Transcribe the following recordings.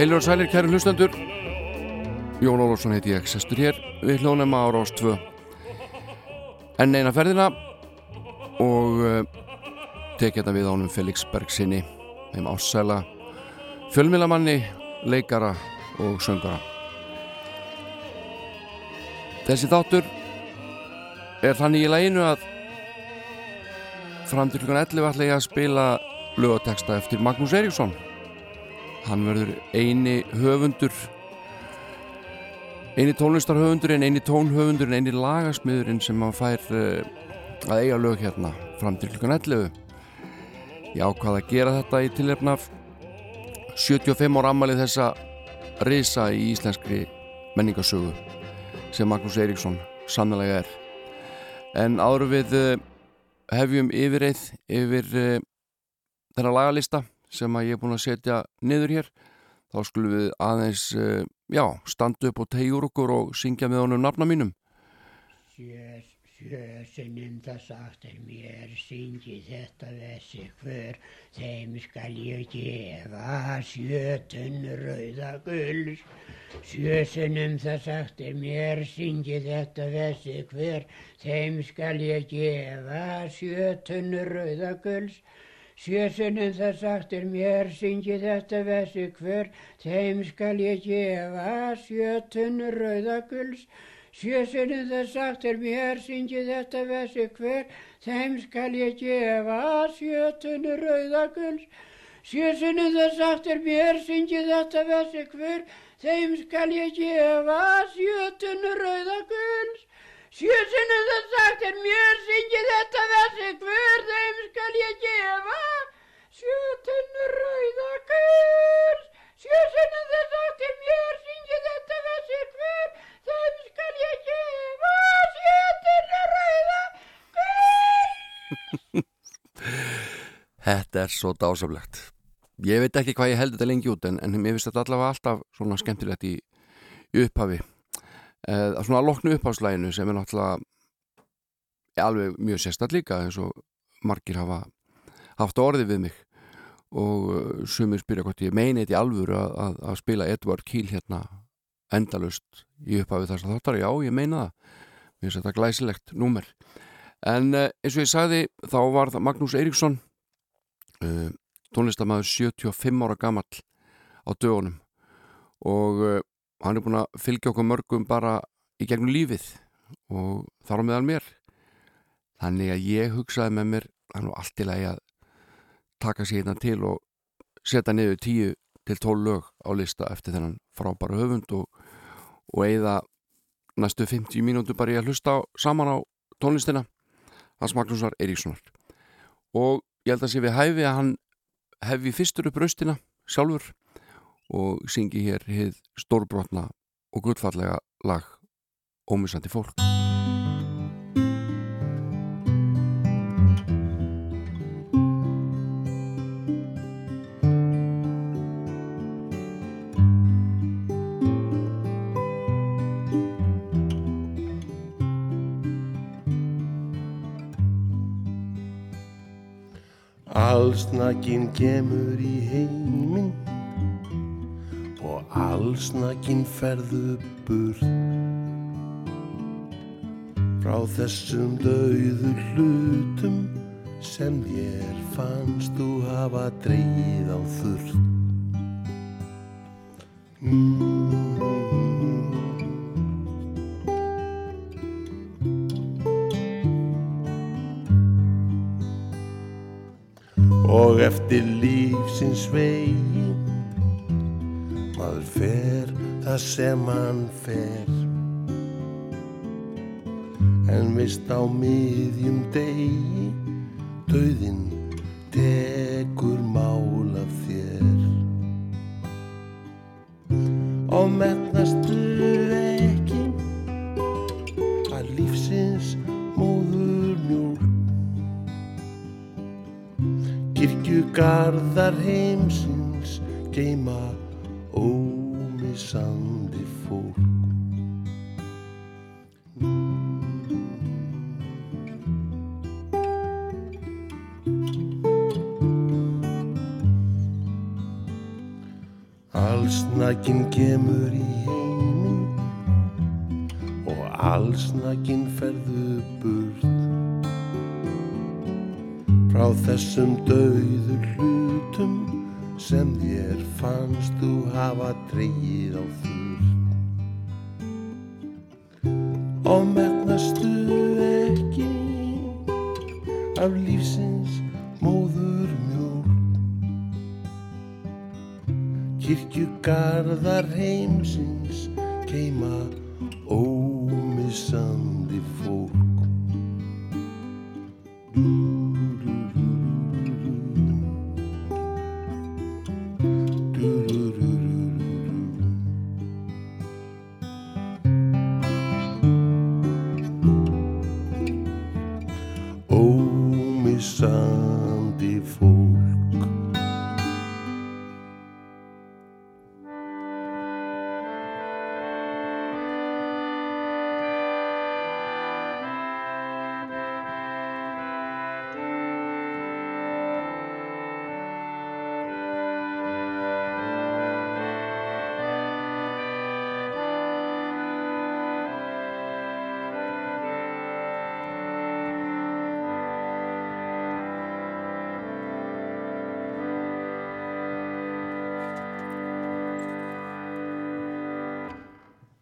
Heilur og sælir kæri hlustendur. Jón Ólafsson heiti ég, sestur hér. Við hljónum ára ást 2 enn eina ferðina og uh, tekja þetta við ánum Felix Bergsinni þeim ásæla fjölmilamanni, leikara og söngara Þessi þáttur er þannig í læginu að fram til klukkan 11 ætla ég að spila lögateksta eftir Magnús Eriksson hann verður eini höfundur eini tónlistarhöfundurinn, eini tónhöfundurinn eini lagasmiðurinn sem hann fær uh, að eiga lög hérna fram til klukkan 11 ég ákvaði að gera þetta í tilefna 75 ára ammalið þessa risa í íslenskri menningasögu sem Magnús Eiríksson sannlega er. En áður við uh, hefjum yfirreið yfir uh, þennan lagalista sem að ég er búin að setja niður hér þá skulum við aðeins uh, já, standa upp og tegjur okkur og syngja með honum nafna mínum. Sjö, sjö sinnum það sagt er mér syngi þetta þessi hver þeim skal ég gefa sjötun rauða gulls Sjö sinnum það sagt er mér syngi þetta þessi hver þeim skal ég gefa sjötun rauða gulls Sjösunum það sagt er mér, syngi þetta vessi hver, þeim skal ég gefa sjötun rauðaguls. Sjösunum það sagt er mér, syngi þetta vessi hver, þeim skal ég gefa sjötun rauðaguls. Sjösunum það sagt er mér, syngi þetta vessi hver, þeim skal ég gefa sjötun rauðaguls. Sjösunum það sagt er mér, syngi þetta vessi hver, þeim skal ég gefa sjötun rauða gull. Sjösunum það sagt er mér, syngi þetta vessi hver, þeim skal ég gefa sjötun rauða gull. Þetta er svo dásamlegt Ég veit ekki hvað ég held þetta lengi út en, en mér finnst þetta allavega alltaf svona skemmtilegt í, í upphafi eh, svona að loknu upphafslæginu sem er náttúrulega alveg mjög sérstætt líka eins og margir hafa haft orði við mig. Og uh, sumir spyrja hvort ég meini þetta í alvöru að, að, að spila Edvard Kíl hérna endalust í upphafi þess að þáttar, já ég meina það. Mér finnst þetta glæsilegt númer. En uh, eins og ég sagði þá var það Magnús Eiríksson tónlistamæður 75 ára gamall á dögunum. Og hann er búin að fylgja okkur mörgum bara í gegnum lífið og þar á meðal mér. Þannig að ég hugsaði með mér hann var allt í lagi að taka sér hérna til og setja niður 10 til 12 lög á lista eftir þennan frábæra höfund og, og eigða næstu 50 mínútu bara ég að hlusta á, saman á tónlistina. Hans Magnúsar Eiríkssonar. Og ég held að sé við hæfi að hann hefi fyrstur upp raustina sjálfur og syngi hér hið stórbrotna og gullfallega lag Ómisandi fólk. Allsnakin kemur í og allsnakin ferðu burt frá þessum dauðu hlutum sem þér fannst þú hafa dreyið á þurrt. Mm. og eftir lífsins vegi maður fer það sem hann fer. En vist á miðjum degi döðin tekur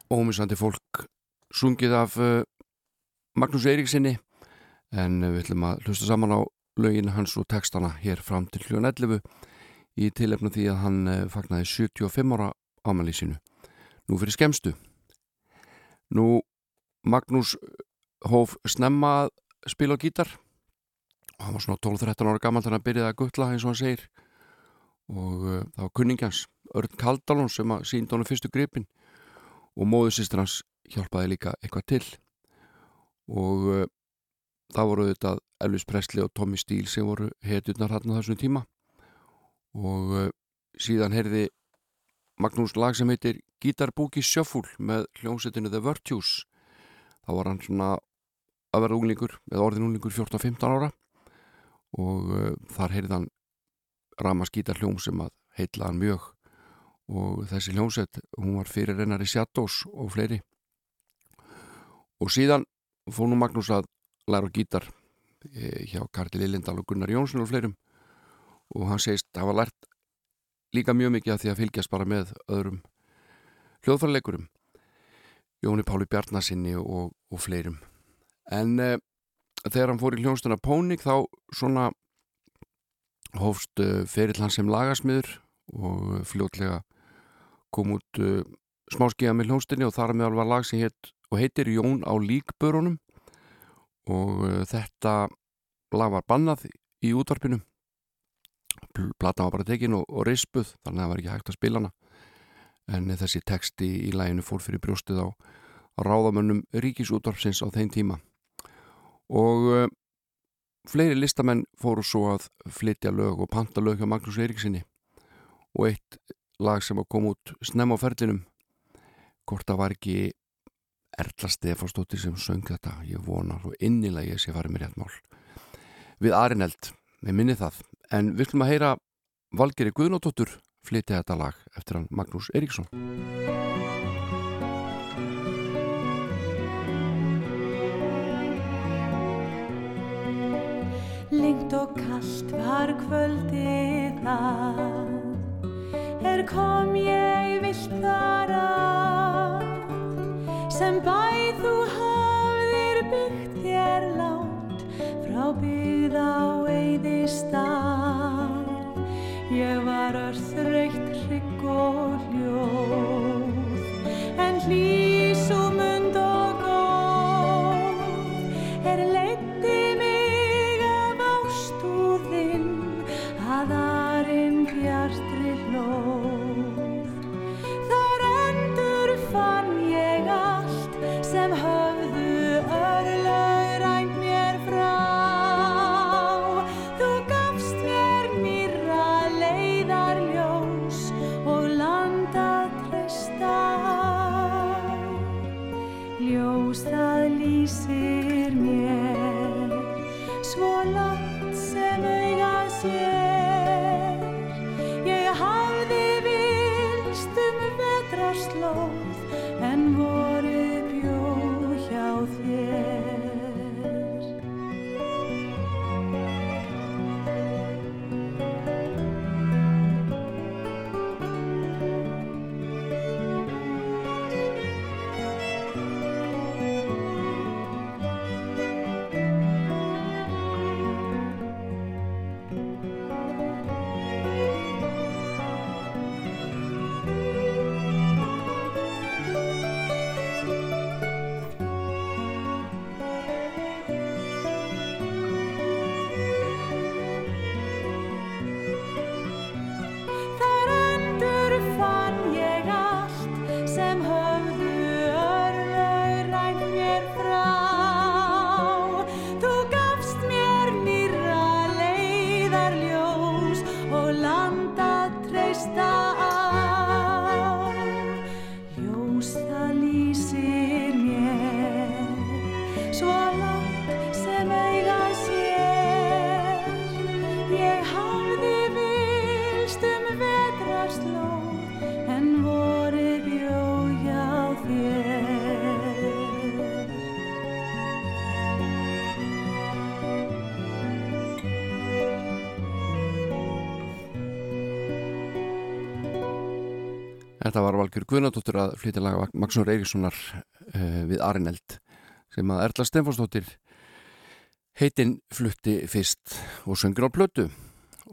ómisandi fólk sungið af uh, Magnús Eiríksinni en uh, við ætlum að hlusta saman á lögin hans og textana hér fram til hljóðan 11 í tilefna því að hann uh, fagnaði 75 ára ámæli sínu. Nú fyrir skemstu nú Magnús hóf snemma að spila á gítar. Og hann var svona 12-13 ára gammal þannig að byrjaði að guttla eins og hann segir. Og það var kunningjans Örn Kaldalón sem síndi honum fyrstu gripin og móðusistur hans hjálpaði líka eitthvað til. Og uh, það voru þetta Elvis Presley og Tommy Steele sem voru hetjurnar hann á þessum tíma. Og uh, síðan heyrði Magnús lag sem heitir Gítarbúki Sjöfull með hljómsettinu The Virtues. Þá var hann svona að vera unglingur með orðin unglingur 14-15 ára. Og uh, þar heyrði hann Ramas gítarhljóm sem að heitla hann mjög og þessi hljómsett, hún var fyrir reynar í Shadows og fleiri. Og síðan fór nú Magnús að læra gítar eh, hjá Karli Lillindal og Gunnar Jónsson og fleirum. Og hann segist að hafa lært líka mjög mikið að því að fylgjast bara með öðrum hljóðfæraleikurum Jóni Páli Bjarnasinni og, og fleirum. En eh, þegar hann fór í hljónstuna Pónik þá svona hófst uh, ferill hans sem lagasmiður og fljótlega kom út uh, smáskiða með hljónstinni og þar meðal var lag sem heit, heitir Jón á líkbörunum. Og uh, þetta lag var bannað í útvarpinu. Platan var bara tekin og, og rispuð þannig að það var ekki hægt að spila hana. En þessi texti í læginu fór fyrir brjóstið á ráðamönnum ríkisútvarpsins á þeim tíma. Og uh, fleiri listamenn fóru svo að flytja lög og panta lög hjá Magnús Eiríksinni og eitt lag sem að koma út snem á ferlinum. Hvort það var ekki Erla Stefánsdóttir sem söng þetta. Ég vonar og innilega ég sé farið mér rétt mál. Við Arineld, við minni það. En við ætlum að heyra Valgeri Guðnóttur flytja þetta lag eftir hann Magnús Eiríksson. Lengt og kallt var kvöldið það Er kom ég vilt þar að Sem bæð þú hafðir byggt þér látt Frá byggð á eyði stað. Ég var örþreytt hrygg og hljóð En hlýs allt sem Valgjör Guðnardóttir að flytja laga Magnús Eiríkssonar uh, við Arineld sem að Erla Stenforsdóttir heitinn flutti fyrst og söngur á plötu.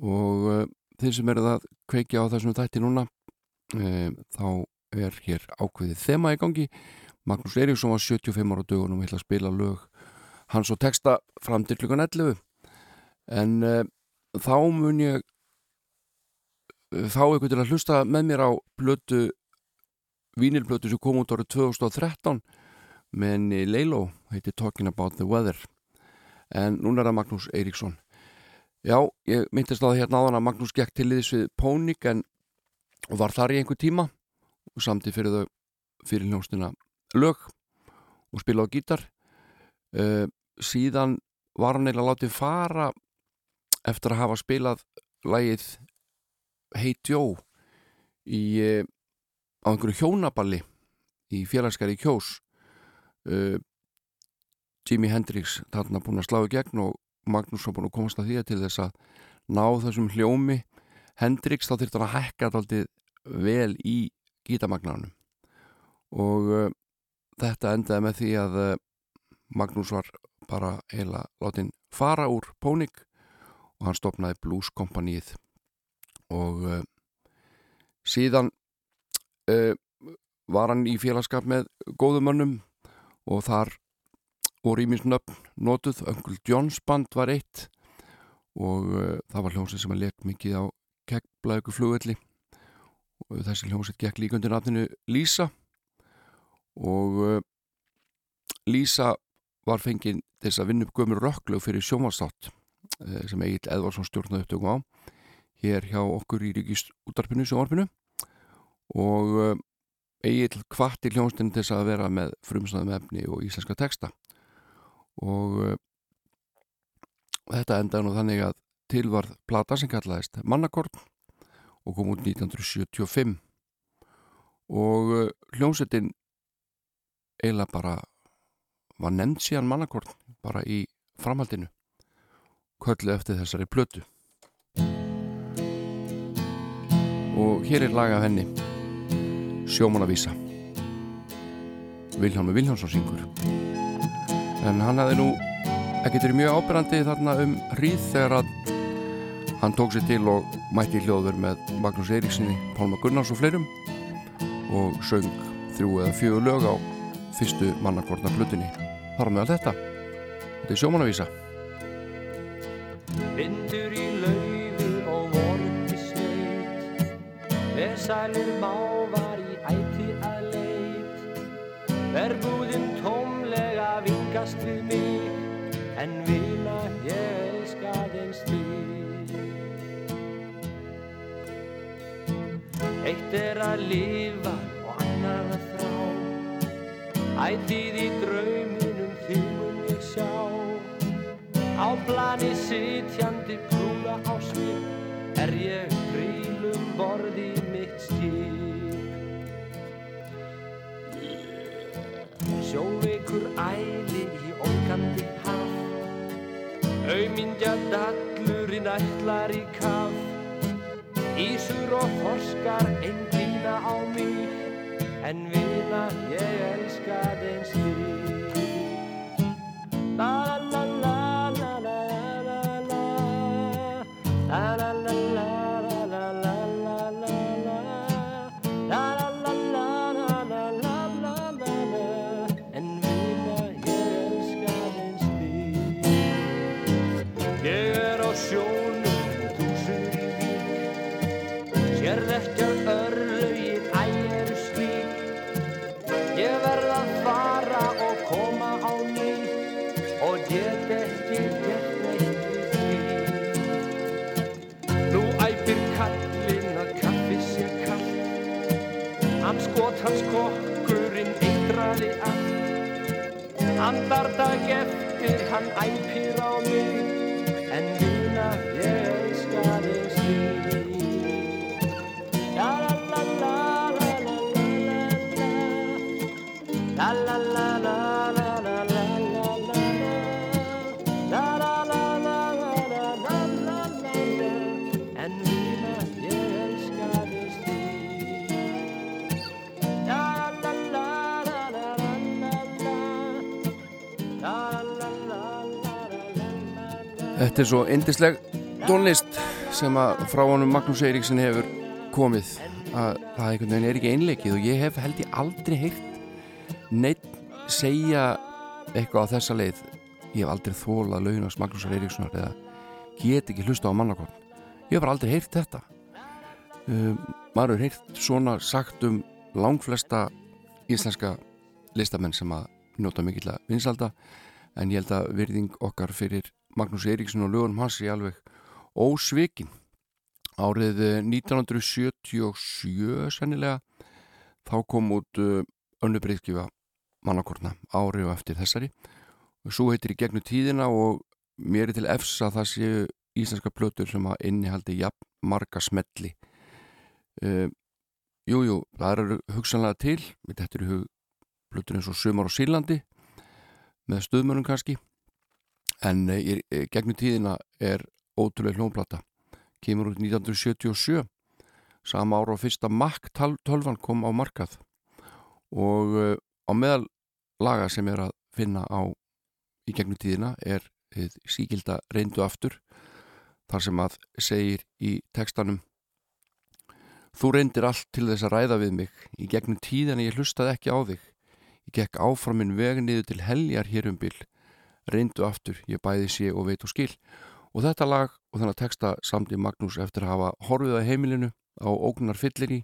Og uh, þeir sem eruð að kveikja á þessum þætti núna uh, þá er hér ákveðið þema í gangi. Magnús Eiríksson var 75 ára dögun og vil að spila lög hans og texta fram til klukkan 11 en þá mun ég þá einhvern til að hlusta með mér á blötu vínilblötu sem kom út árið 2013 með henni Leilo heiti Talking About the Weather. En núna er það Magnús Eiríksson. Já, ég myndist á það hérna áðan að Magnús gekk til liðs við Pónik en var þar í einhver tíma og samtíð fyrir þau fyrir hljónstina lög og spila á gítar. Uh, síðan var hann eiginlega látið fara eftir að hafa spilað lagið Hey Joe í, uh, á einhverju hjónaballi í félagskari kjós. Uh, Jimi Hendrix þarna búin að slá í gegn og Magnús var búin að komast að því til þess að ná þessum hljómi. Hendrix þá þurfti hann að hækka alltaf vel í gítamagnanum og uh, þetta endaði með því að uh, Magnús var bara heila látin fara úr Pónik og hann stopnaði Blues Kompanið og uh, síðan uh, var hann í félagskap með góðumönnum og þar voru íminsnöfn notuð, Öngul Jóns band var eitt og uh, það var hljómsið sem að leik mikið á kekkblæku flugvelli og þessi hljómsið gekk líka undir nafninu Lísa og uh, Lísa var fengið þess að vinna upp gömur rökklu fyrir sjónvarstátt uh, sem Egil Edvarsson stjórnaði upptökum á hér hjá okkur í Ríkist útarpinu sjónvarpinu og Egil kvatti hljómsdinn til þess að vera með frumsnaðum efni og íslenska texta. Og uh, þetta endaði nú þannig að til var plata sem kallaðist Mannakorn og kom út 1975 og uh, hljómsettin eiginlega bara var nefnd síðan Mannakorn bara í framhaldinu köllu eftir þessari plötu. Og hér er laga henni Sjómanavísa Vilhelmur Viljánsson syngur. En hann hafði nú ekkert verið mjög ábyrrandi þarna um hríð þegar að hann tók sér til og mætti hljóður með Magnús Eiríksinni, Pálma Gunnars og fleirum og söng þrjú eða fjögur lög á fyrstu mannakortna blutunni þar með allt þetta. Þetta er sjómanavísa Vindur í laufi og vorm í sveit Vesælur mávar Verbúðin tómlega vingast við mig En vina ég elskað eins þig Eitt er að lifa og annað að þrá. Ætið í drauminum þig mun ég sjá. Á plani sitjandi prúða á svip Er ég prílum borði mitt skip Sjóveikur æli í ókandi haf. Auðmyndja dallurinn ætlar í kaf. Ísur og forskar einn glýna á mig En vila ég elska þeins því La la la allt Andardag eftir hann æpir á mig. En vina Þetta er svo indisleg tónlist sem að frá honum Magnús Eiríksson hefur komið. Að það einhvern veginn er ekki einleikið og ég hef held ég aldrei heyrt neitt segja eitthvað á þessa leið. Ég hef aldrei þólað launast Magnús Eiríkssonar eða get ekki hlusta á mannakon ég hef bara aldrei heyrt þetta. Um, maður hefur heyrt svona sagt um langflesta íslenska listamenn sem að njóta mikill að vinsalda en ég held að virðing okkar fyrir Magnús Eiríksson og lögunum hans er alveg ósvikin. Árið eh, 1977 sennilega þá kom út uh, önnu breyðskifa mannakortna ári og eftir þessari. Og svo heitir í gegnu tíðina og mér er til efs að það séu íslenska plötur sem að innihaldi jafn marga smelli. Uh, Jújú, jú, það eru hugsanlega til þetta eru plötur eins og Sumar á Sílandi með stöðmörnum kannski en uh, í, í gegnu tíðina er ótrúlega hljónplata kemur út 1977 sama ára á fyrsta Mac 12 kom á markað. Og uh, á meðal laga sem er að finna á í gegnum tíðina er síkilda reyndu aftur þar sem að segir í tekstanum Þú reyndir allt til þess að ræða við mig. Í gegnum tíðina ég hlustaði ekki á þig. Ég gekk áfram minn veg niður til heljar hér um bil reyndu aftur, ég bæði sé og veit og skil. Og þetta lag og þennan teksta samt í Magnús eftir að hafa horfið að heimilinu á ógnar fyllir í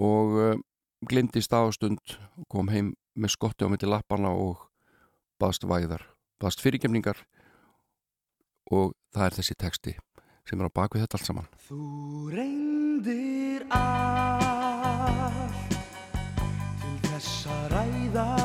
og uh, glindi staðastund og kom heim með skotti á myndi lapparna og baðst væðar, baðst fyrirgemningar og það er þessi teksti sem er á bakvið þetta allt saman. Þú reyndir allt til þess að ræða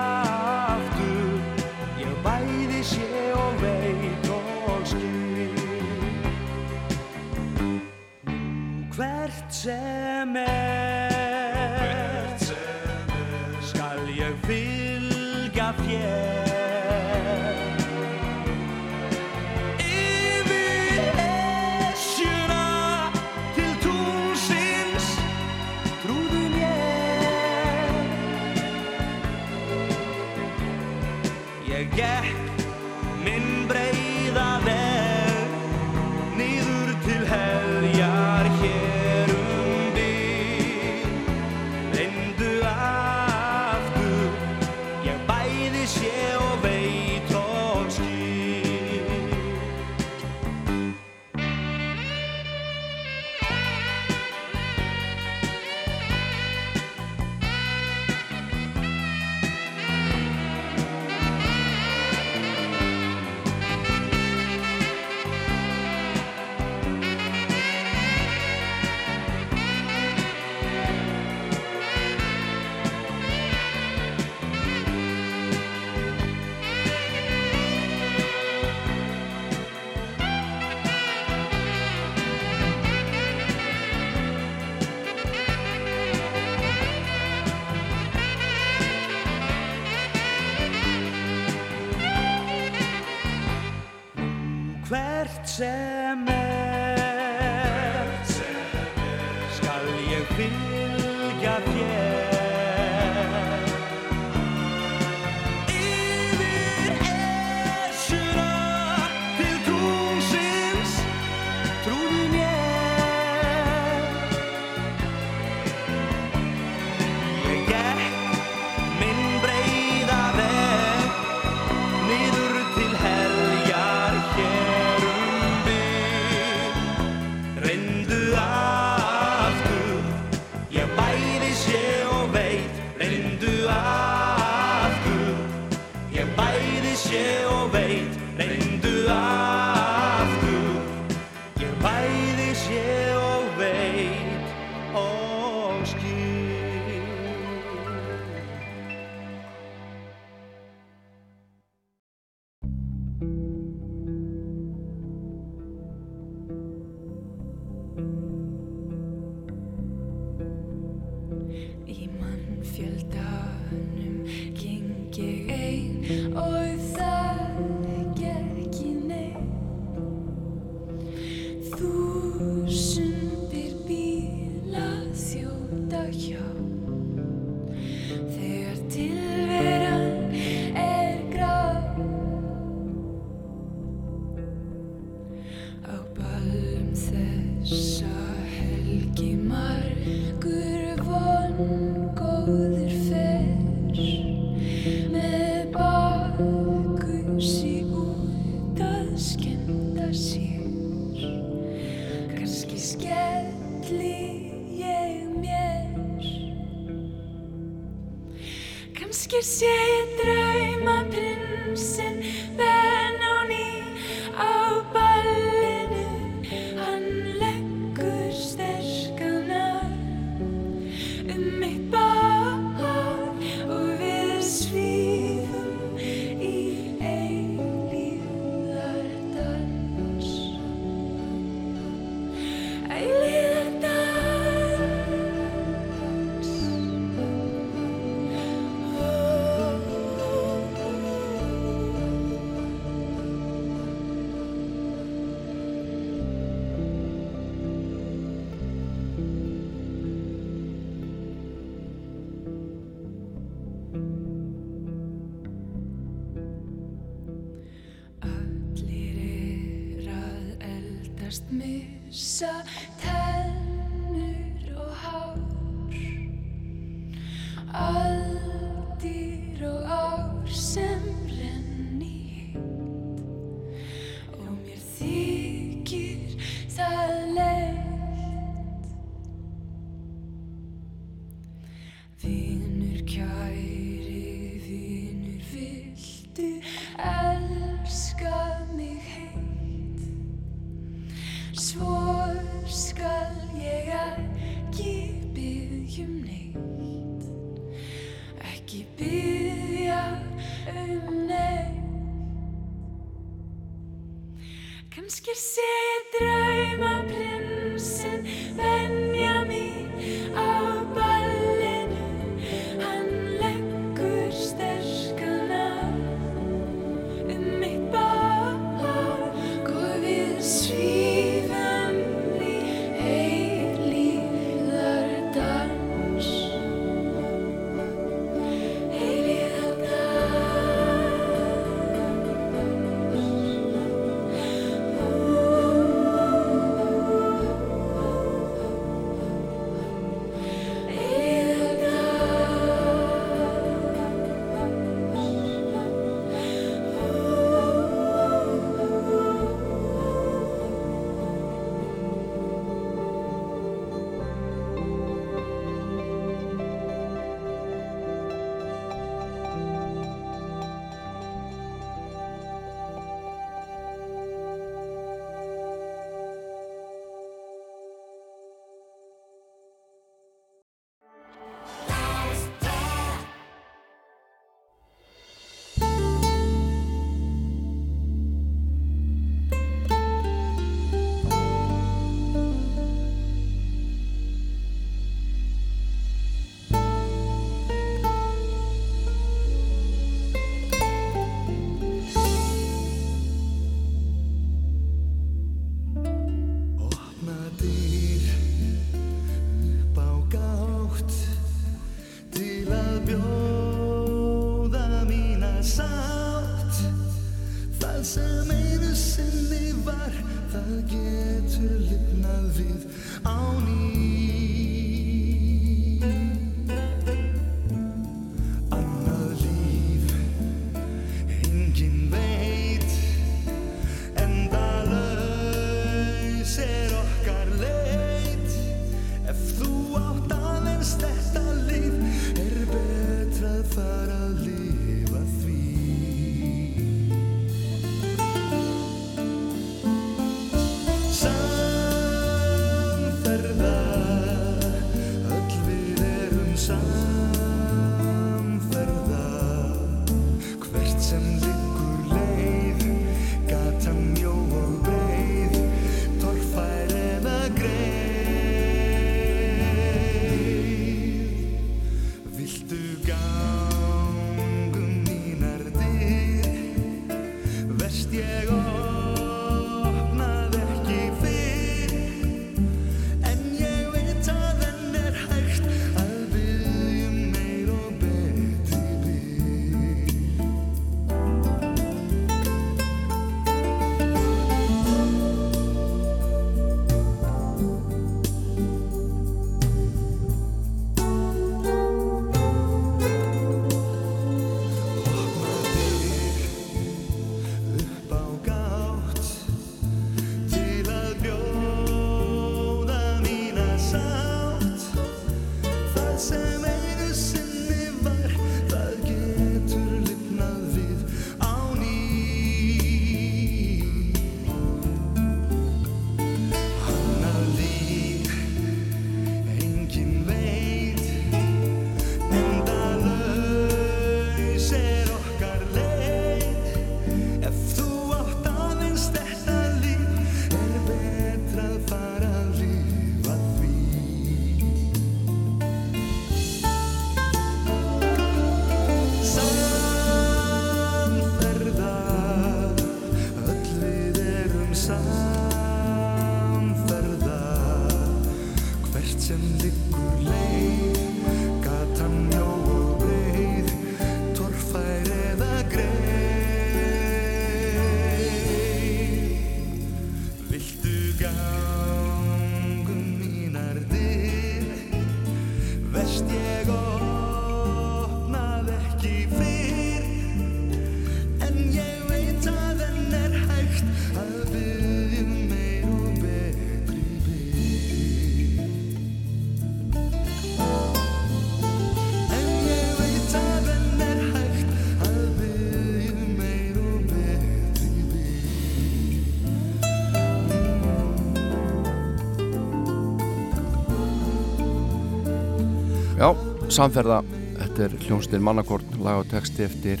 samferða, þetta er hljónstir mannakorn, lag og texti eftir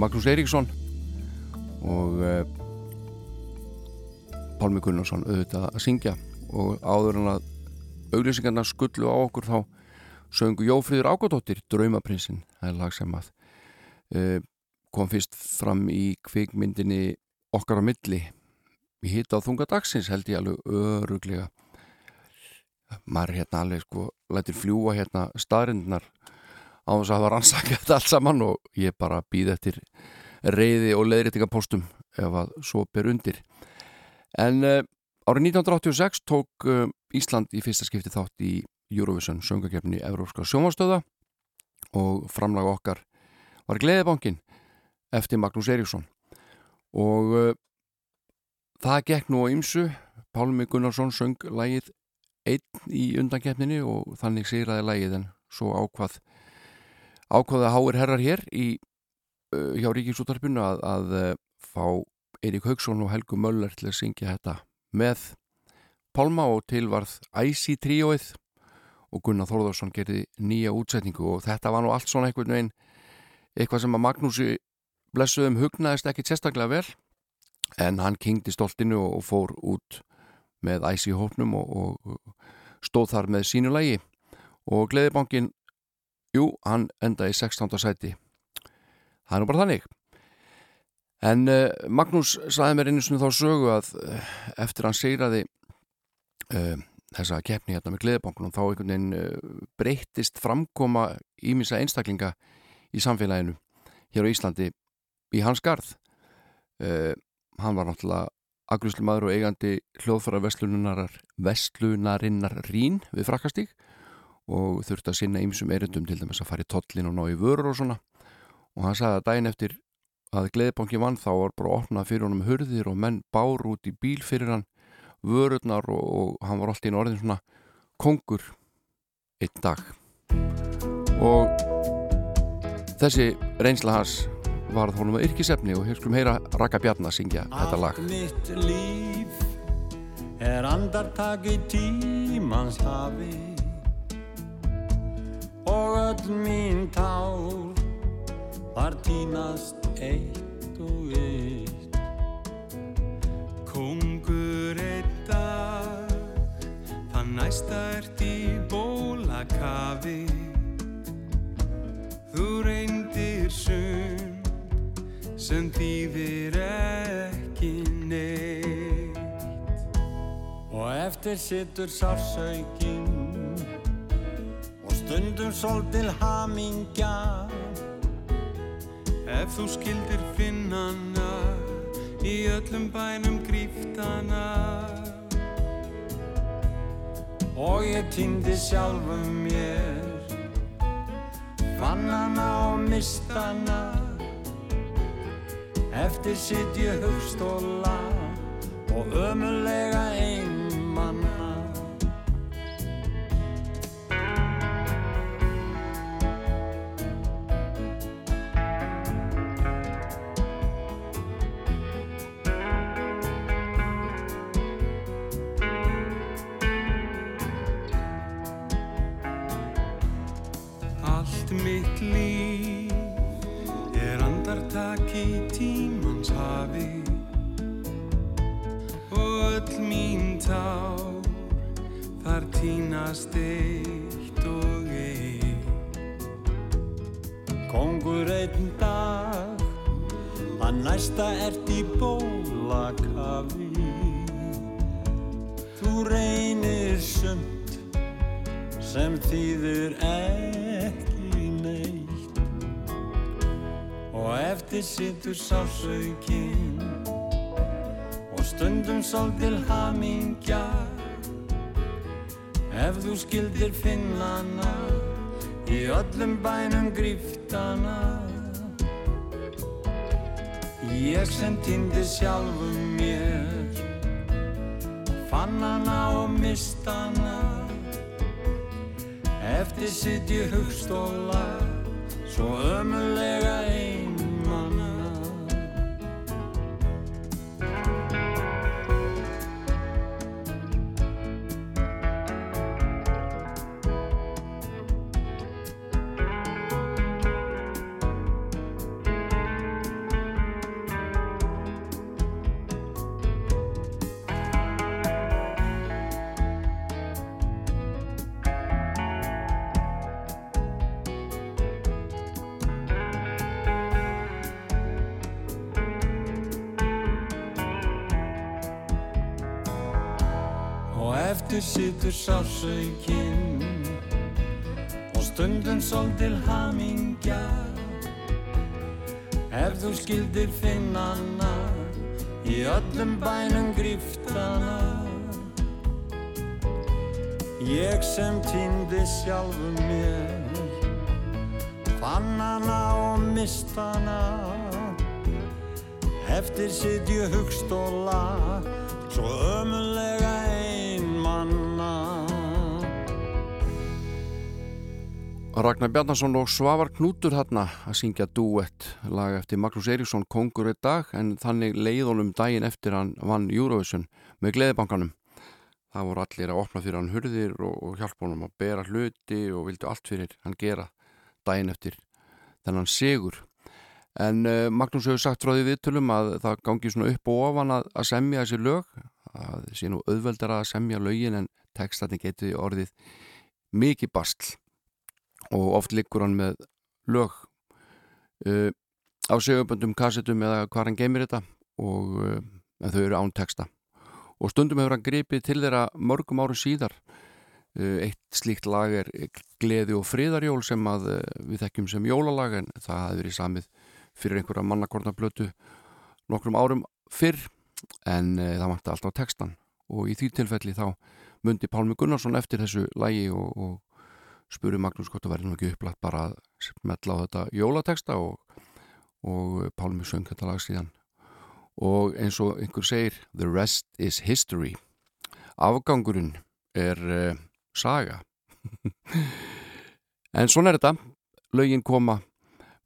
Magnús Eiríksson og uh, Pálmi Gunnarsson auðvitað að syngja. Og áður en að auglýsingarna skullu á okkur þá söngu Jófríður Ágóttóttir Draumaprinsinn, það er lag sem að uh, kom fyrst fram í kvikmyndinni okkar á milli. Í hitta á þunga dagsins held ég alveg öruglega maður hérna alveg sko lætir fljúa hérna staðrindunar á þess að hafa rannsakað þetta allt saman og ég bara býð eftir reyði og leiðréttingapostum ef að svo ber undir. En uh, árið 1986 tók uh, Ísland í fyrsta skipti þátt í Eurovision söngakefni Evrópska sjónvarstöða og framlag okkar var Gleðibankin eftir Magnús Eriksson og uh, það gekk nú á ymsu Pálmi Gunnarsson söng lægið einn í undankeppninni og þannig sigraði lægið en svo ákvað ákvaða háir herrar hér í, uh, hjá Ríkisútarpinu að, að uh, fá Eirík Haugsson og Helgu Möller til að syngja þetta með Pálma og tilvarð Æsi tríóið og Gunnar Þórðarsson gerði nýja útsetningu og þetta var nú allt svona einhvern veginn eitthvað sem að Magnúsi blessuðum hugnaðist ekki sérstaklega vel en hann kingdi stoltinu og fór út með æs í hópnum og, og stóð þar með sínu lægi og Gleðibankin, jú, hann endaði í 16. sæti. Það er nú bara þannig. En uh, Magnús saði mér einu svona þá sögu að uh, eftir hann segraði uh, þessa keppni hérna með Gleðibankunum þá einhvern veginn breyttist framkoma ímissa einstaklinga í samfélaginu hér á Íslandi í hans garð. Hann var náttúrulega agrúslumadur og eigandi hljóðfara vestlunarinnar Rín við frakkastík og þurfti að sinna ýmsum erindum til dæmis að fara í tollin og ná í vörur og svona. Og hann sagði að daginn eftir að Gleðibanki vann þá var bara opnað fyrir honum hurðir og menn bár út í bíl fyrir hann vörurnar og, og hann var alltaf í orðin svona kongur einn dag. Og þessi reynsla hans varð honum að yrkisefni og hér skulum heyra Raka Bjarnar syngja þetta lag. Allt mitt líf er andartak í tímans hafi og öll mín tár þar tínast eitt og eitt. Kongur einn dag Það næsta ert í bólakafi. Þú reyndir sum sem þýðir ekki neitt. Og eftir sittur sársaukin og stundum svolítil hamingja. Ef þú skildir finnana í öllum bænum gríftana og ég týndi sjálfum mér fann hana og mist hana eftir sitt ég hugstóla og ömulega einmanna sittur sásaukinn og stundum svolítil hamingja. Ef þú skildir finnana í öllum bænum gríftana ég sem týndi sjálfum mér fann hana og mist hana. Eftir sitt ég hugstóla svo ömulega einmanna sásaukinn og stundum svolítil hamingja. Ef þú skildir finnana í öllum bænum gríftana ég sem týndi sjálfum mér fann hana og mist hana eftir sitt ég hugstóla svo ömulega Ragnar Bjarnason og Svavar Knútur hérna að syngja duett lag eftir Magnús Eiríksson Kongur eitt dag en þannig leiðunum daginn eftir hann vann Eurovision með Gleðibankanum. Það voru allir að opna fyrir hann hurðir og, hjálpa honum að bera hluti og vildu allt fyrir hann gera daginn eftir þennan sigur. En uh, Magnús hefur sagt frá því viðtölum að það gangi svona upp og ofan að, að semja þessi lög að það sé nú auðveldara að semja lögin en textatni geti orðið mikið bastl og oft liggur hann með lög uh, á seguböndum, kassetum eða hvað hann geymir þetta og uh, þau eru án texta. Og stundum hefur hann gripið til þeirra mörgum árum síðar. Uh, eitt slíkt lag er Gleði og friðarjól sem að uh, við þekkjum sem jólalag en það hefur verið samið fyrir einhverja mannakornablötu nokkrum árum fyrr en e, það vanti alltaf textan og í því tilfelli þá myndi Pálmi Gunnarsson eftir þessu lægi og, og spuri Magnús hvort það verði nú ekki upplætt bara að smetla á þetta jólateksta og, og Pálmi söng þetta lag síðan. Og eins og einhver segir the rest is history. Afgangurinn er uh, saga. En svona er þetta. Lögin koma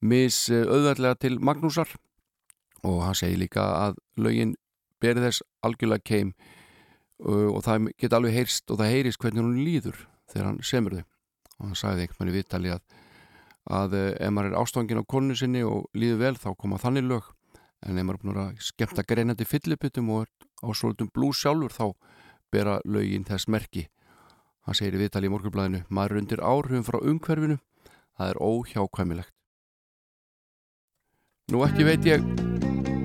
mis auðverðlega til Magnúsar og hann segir líka að lögin beri þess algjörlega keim uh, og það geta alveg heyrst og það heyrist hvernig hún líður þegar hann semur þau og hann sagði einhvern veginn viðtali að, að uh, ef maður er ástofangin á konu sinni og líður vel þá koma þannig lög. En ef maður er búin að skemmta greinandi fylliputum og er á svolítum blús sjálfur þá bera lögin þess merki. Hann segir í viðtali í morgunblæðinu maður er undir áhrifum frá umhverfinu. Það er óhjákvæmilegt. Nú ekki veit ég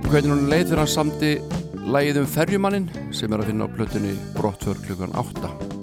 hvernig hún leið þegar hann samti lægið um ferjumannin sem er að finna á plötunni Brottför klukkan 8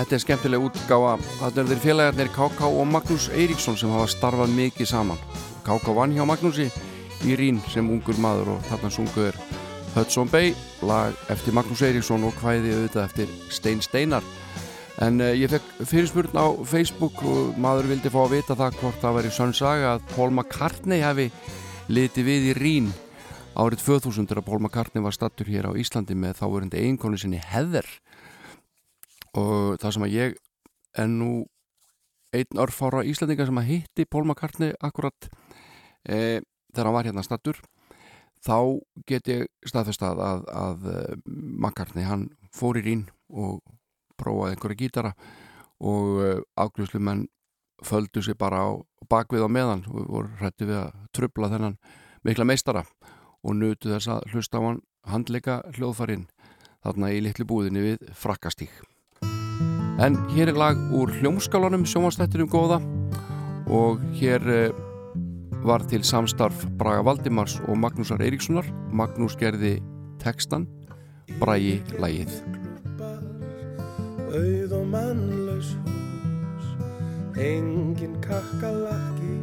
Þetta er skemmtileg útgáfa. Þetta er þeir félagarnir KK og Magnús Eiríksson sem hafa starfað mikið saman. KK vann hjá Magnúsi í Rín sem ungur maður og þarna sunguður Hudson Bay lag eftir Magnús Eiríksson og hvæði auðvitað eftir Stein Steinar. En uh, ég fekk fyrirspurn á Facebook og maður vildi fá að vita það hvort það væri sönn saga að Paul McCartney hefði litið við í Rín árið 2000 þegar Paul McCartney var stattur hér á Íslandi með þáverandi eiginkonu sinni Heather og það sem að ég er nú einn örfára Íslandinga sem að hitti Paul McCartney akkurat e, þegar hann var hérna stattur þá get ég staðfest að, að, eh, McCartney hann fór í rín og prófaði einhverja gítara og afgjörslu menn földu sér bara á bakvið á meðan og voru hrætti við að trubla þennan mikla meistara og nutu þess að hlusta á hann handleika hljóðfarinn þarna í litlu búðinni við frakkastík En hér er lag úr hljómskálanum sjómanstættinum góða og hér eh, var til samstarf Braga Valdimars og Magnúsar Eiríkssonar. Magnús gerði textan, Bragi lagið. Auð og mannlaus hús Engin kakkalakki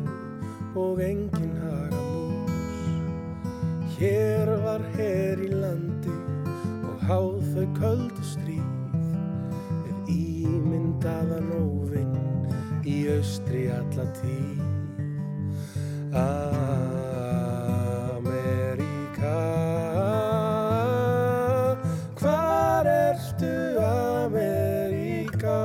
og engin hagamús Hér var her í landi og háð þau köldu stríð ímyndaðan óvinn í austri alla tíð Ameríka Hvar ertu Ameríka?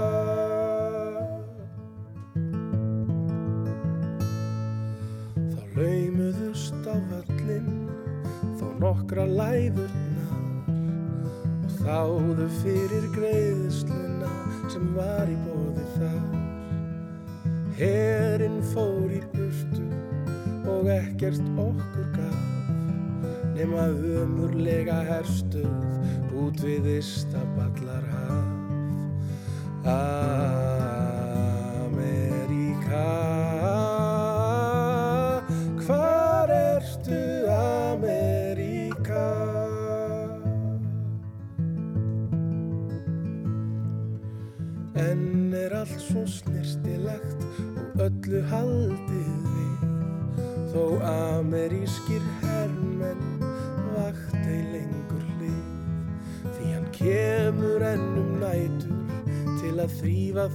Þá laumuðust á völlin þó nokkra læðurnar og þáðu fyrir greiðsluna sem var í bóði þar. Herinn fór í burtu og ekkert okkur gaf nema umurlega herstuð út við Istaballar haf.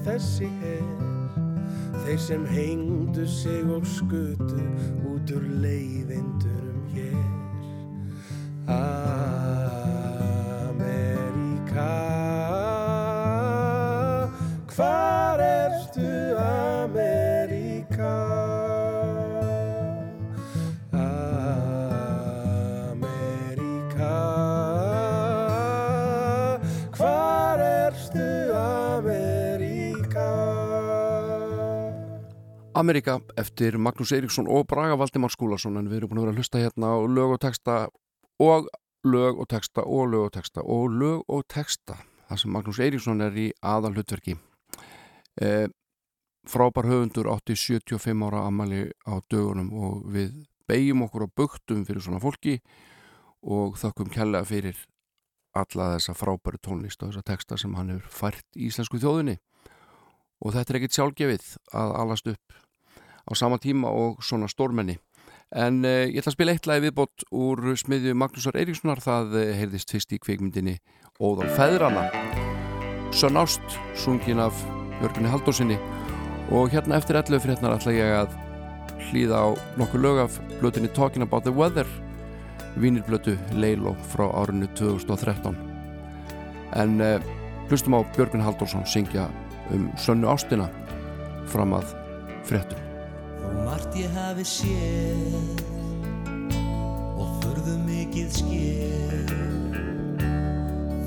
Þessi her Þeir sem hengdu sig og skutu út úr leiðindurum Amerika eftir Magnús Eiríksson og Braga Valdimar Skúlason en við erum búin að vera að hlusta hérna á lög og texta og lög og texta og lög og texta og lög og texta þar sem Magnús Eiríksson er í aðal hlutverki e, frábær höfundur átti 75 ára amali á dögunum og við beigjum okkur á buktum fyrir svona fólki og þökkum kærlega fyrir alla þessa frábæru tónlist og þessa texta sem hann hefur fært í íslensku þjóðinni. Og þetta er ekkit sjálfgefið að alast upp á sama tíma og svona stórmenni En uh, ég ætla að spila eitt lagi viðbót úr smiðju Magnúsar Eiríkssonar, það uh, heyrðist fyrst í kvikmyndinni Óðal Feðrana. Sönn Ást, sungin af Jörgunni Haldósinni og hérna eftir 11 frétnar ætla ég að hlýða á nokkuð lög af blötunni Talking About The Weather, vínirblötu Leilo frá árinu 2013. En uh, hlustum á Björgun Haldórsson syngja um Sönnu Ástina fram að fréttum. Þó margt ég hafi séð og förðu mikið skér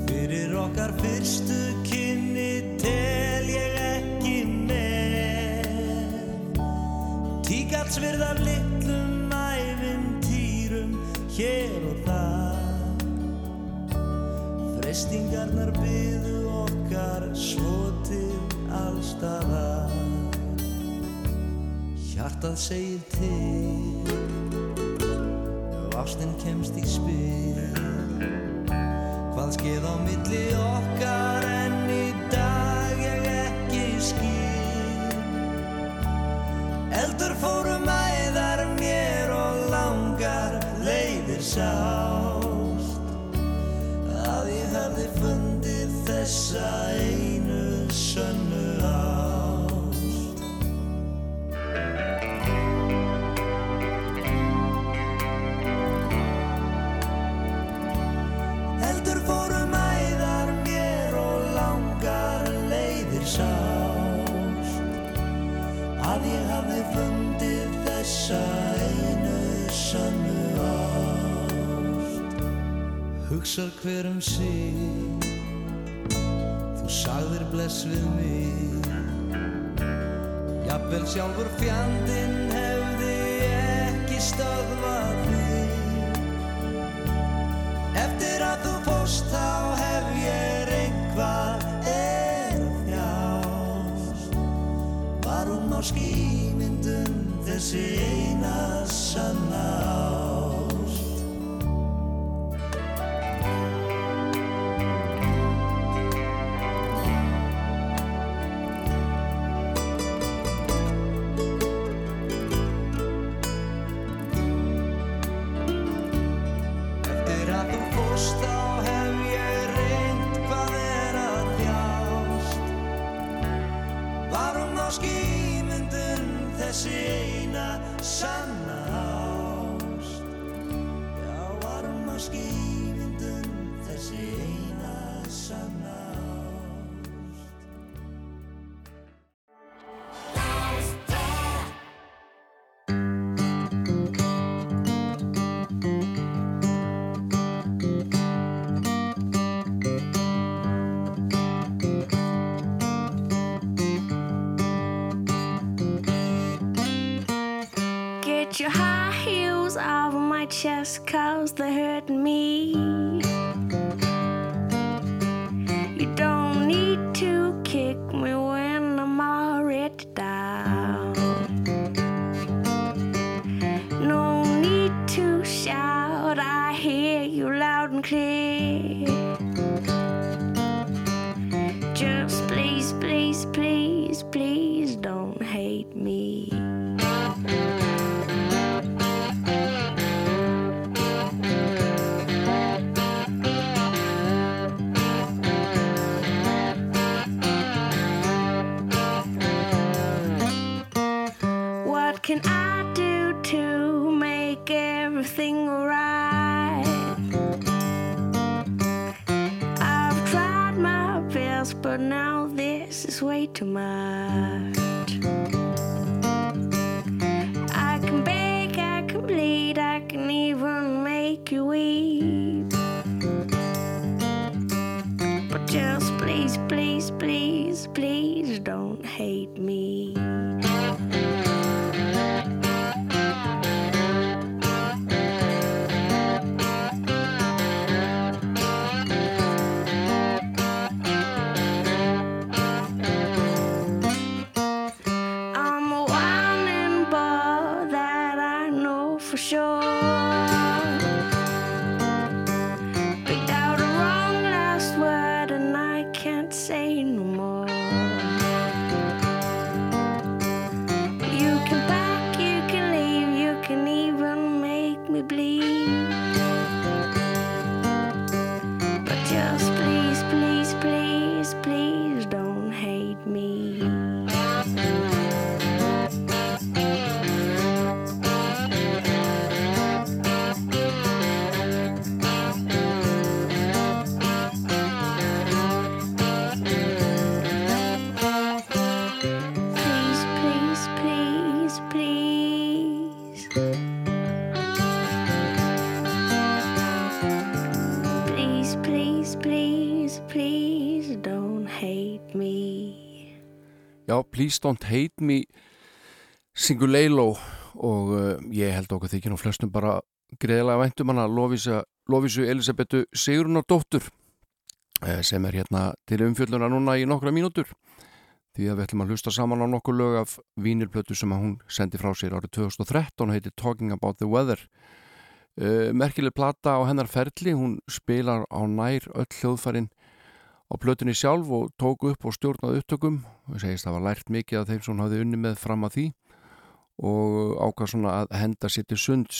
Fyrir okkar fyrstu kynni tel ég ekki með. Tíkatsvirðar litlum ævintýrum hér og þar. Freistingarnar byðu okkar svo til allstaðar Hjartað segir til og ástin kemst í spil. Hvað skeið á milli okkar en í dag ég ekki skil. Eldur fórum æðar mér og langar leiðir sást. Að ég hefði fundið þessa Hugsar hver um sig. Þú sagðir bless við mig. Jafnvel sjálfur fjandinn hefði ekki stöðvað þig Eftir að þú fórst þá hef ég einhvað er þjást. Var hún á skýmyndum þessi eina sanna Please Don't Hate Me syngur Leilo og uh, ég held okkur þykir nú flestum bara greiðlega væntum hana Lofísa, Lofísu Elisabetu Sigrunar dóttur uh, sem er hérna til umfjölluna núna í nokkra mínútur. Því að við ætlum að hlusta saman á nokkur lög af vínilplötu sem að hún sendi frá sér árið 2013 og heitir Talking About the Weather. Uh, merkileg plata á hennar ferli hún spilar á nær öll hljóðfærin á plötunni sjálf og tók upp og stjórnaði upptökum og segist að það var lært mikið af þeim sem hún hafði unni með fram að því og ákvað svona að henda sér til sunds.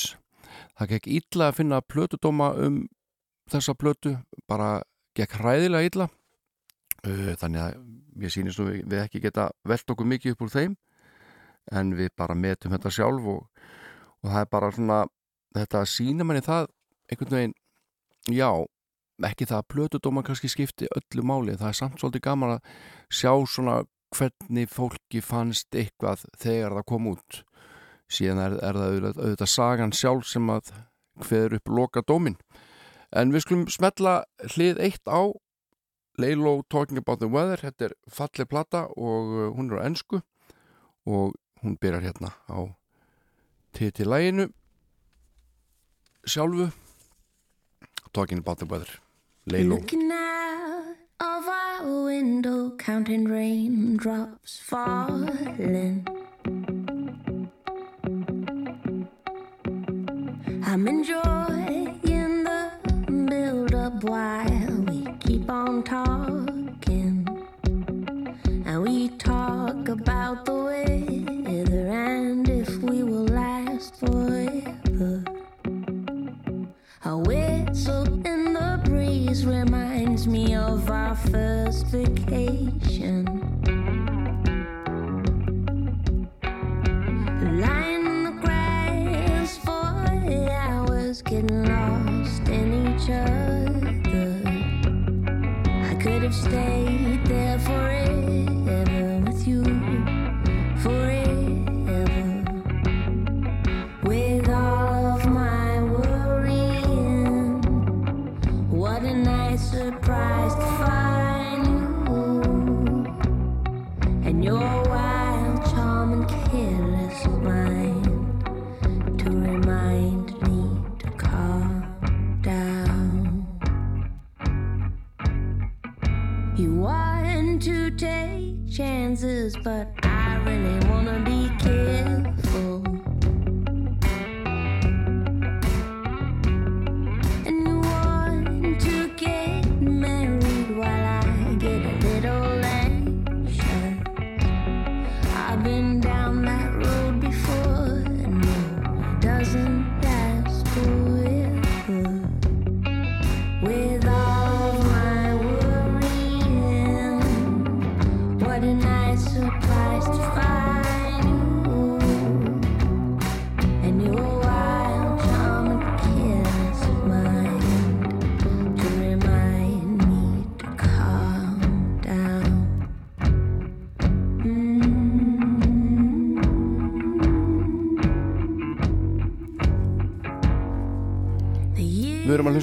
Það gekk illa að finna plötudóma um þessa plötu, bara gekk hræðilega illa Uh, þannig að ég sýnist nú við ekki geta velt okkur mikið upp úr þeim en við bara metum þetta sjálf og, og það er bara svona þetta sína manni það einhvern veginn, já ekki það að plötudóma kannski skipti öllu máli, það er samt svolítið gaman að sjá svona hvernig fólki fannst eitthvað þegar það kom út. Síðan er, er það auðvitað, auðvitað sagan sjálf sem að hveður upp loka dómin en við skulum smetla hlið eitt á Leilo Talking About the Weather. Þetta er falleg plata og uh, hún er á ennsku og hún byrjar hérna á titilæginu. Sjálfu Talking About the Weather Looking out of our window, counting raindrops falling. I'm enjoying the build up while we keep on talking. And we talk about the weather and if we will last forever. In the reminds me of our first vacation. Lying in the grass for hours, getting lost in each other. I could have stayed there forever but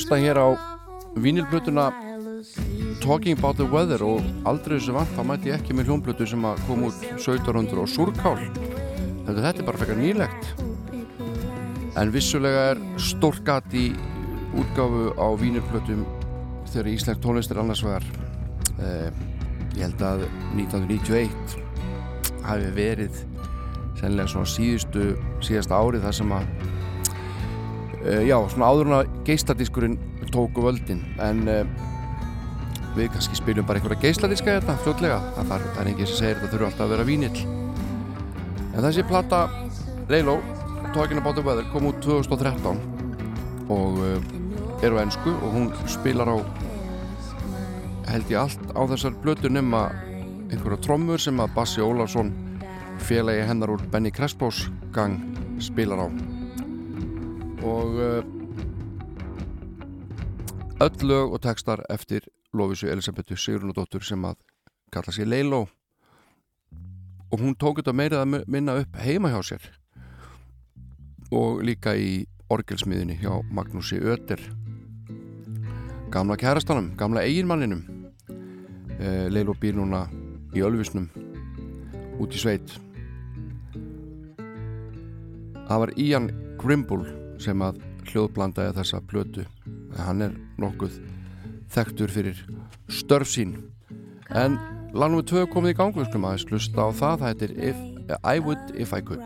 hlusta hér á vínilblötuna Talking About the Weather og aldrei þessu vant þá mæti ég ekki með hljómblötu sem að kom út 1700 og Súrkál. Þetta er bara fekar nýlegt. En vissulega er stórkat í útgáfu á vínilblötum þegar íslensk tónlist er annars vegar eh, ég held að 1991 hafi verið sennilega svona síðustu síðasta árið þar sem að uh, já, svona áður en að geistadiskurinn tóku völdin en uh, við kannski spilum bara einhverja geisladiska hérna fljótlega. Það, þarf, það er enginn sem segir þetta þurfa alltaf að vera vínill. En þessi plata Leilo, Talking About the Weather kom út 2013 og uh, eru á ennsku og hún spilar á held ég allt á þessar blötu nema einhverja trommur sem að Bassi Ólafsson félagi hennar úr Benny Crespos gang spilar á og uh, öll lög og textar eftir Lófisu Elisabetu Sigrunadóttur sem að kalla sér Leiló og hún tók þetta meirið að minna upp heima hjá sér. Og líka í orgelsmiðinni hjá Magnúsi Ötter gamla kærastanum, gamla eiginmanninum. Eh, Leiló býr núna í Ölvisnum út í sveit. Það var Ian Grimble sem að hljóðblandaði þessa plötu. Hann er nokkuð þekktur fyrir störf sín. En lagnum við tvö komið í gangu skulum aðeins hlusta á það. Það heitir if, I would if I could.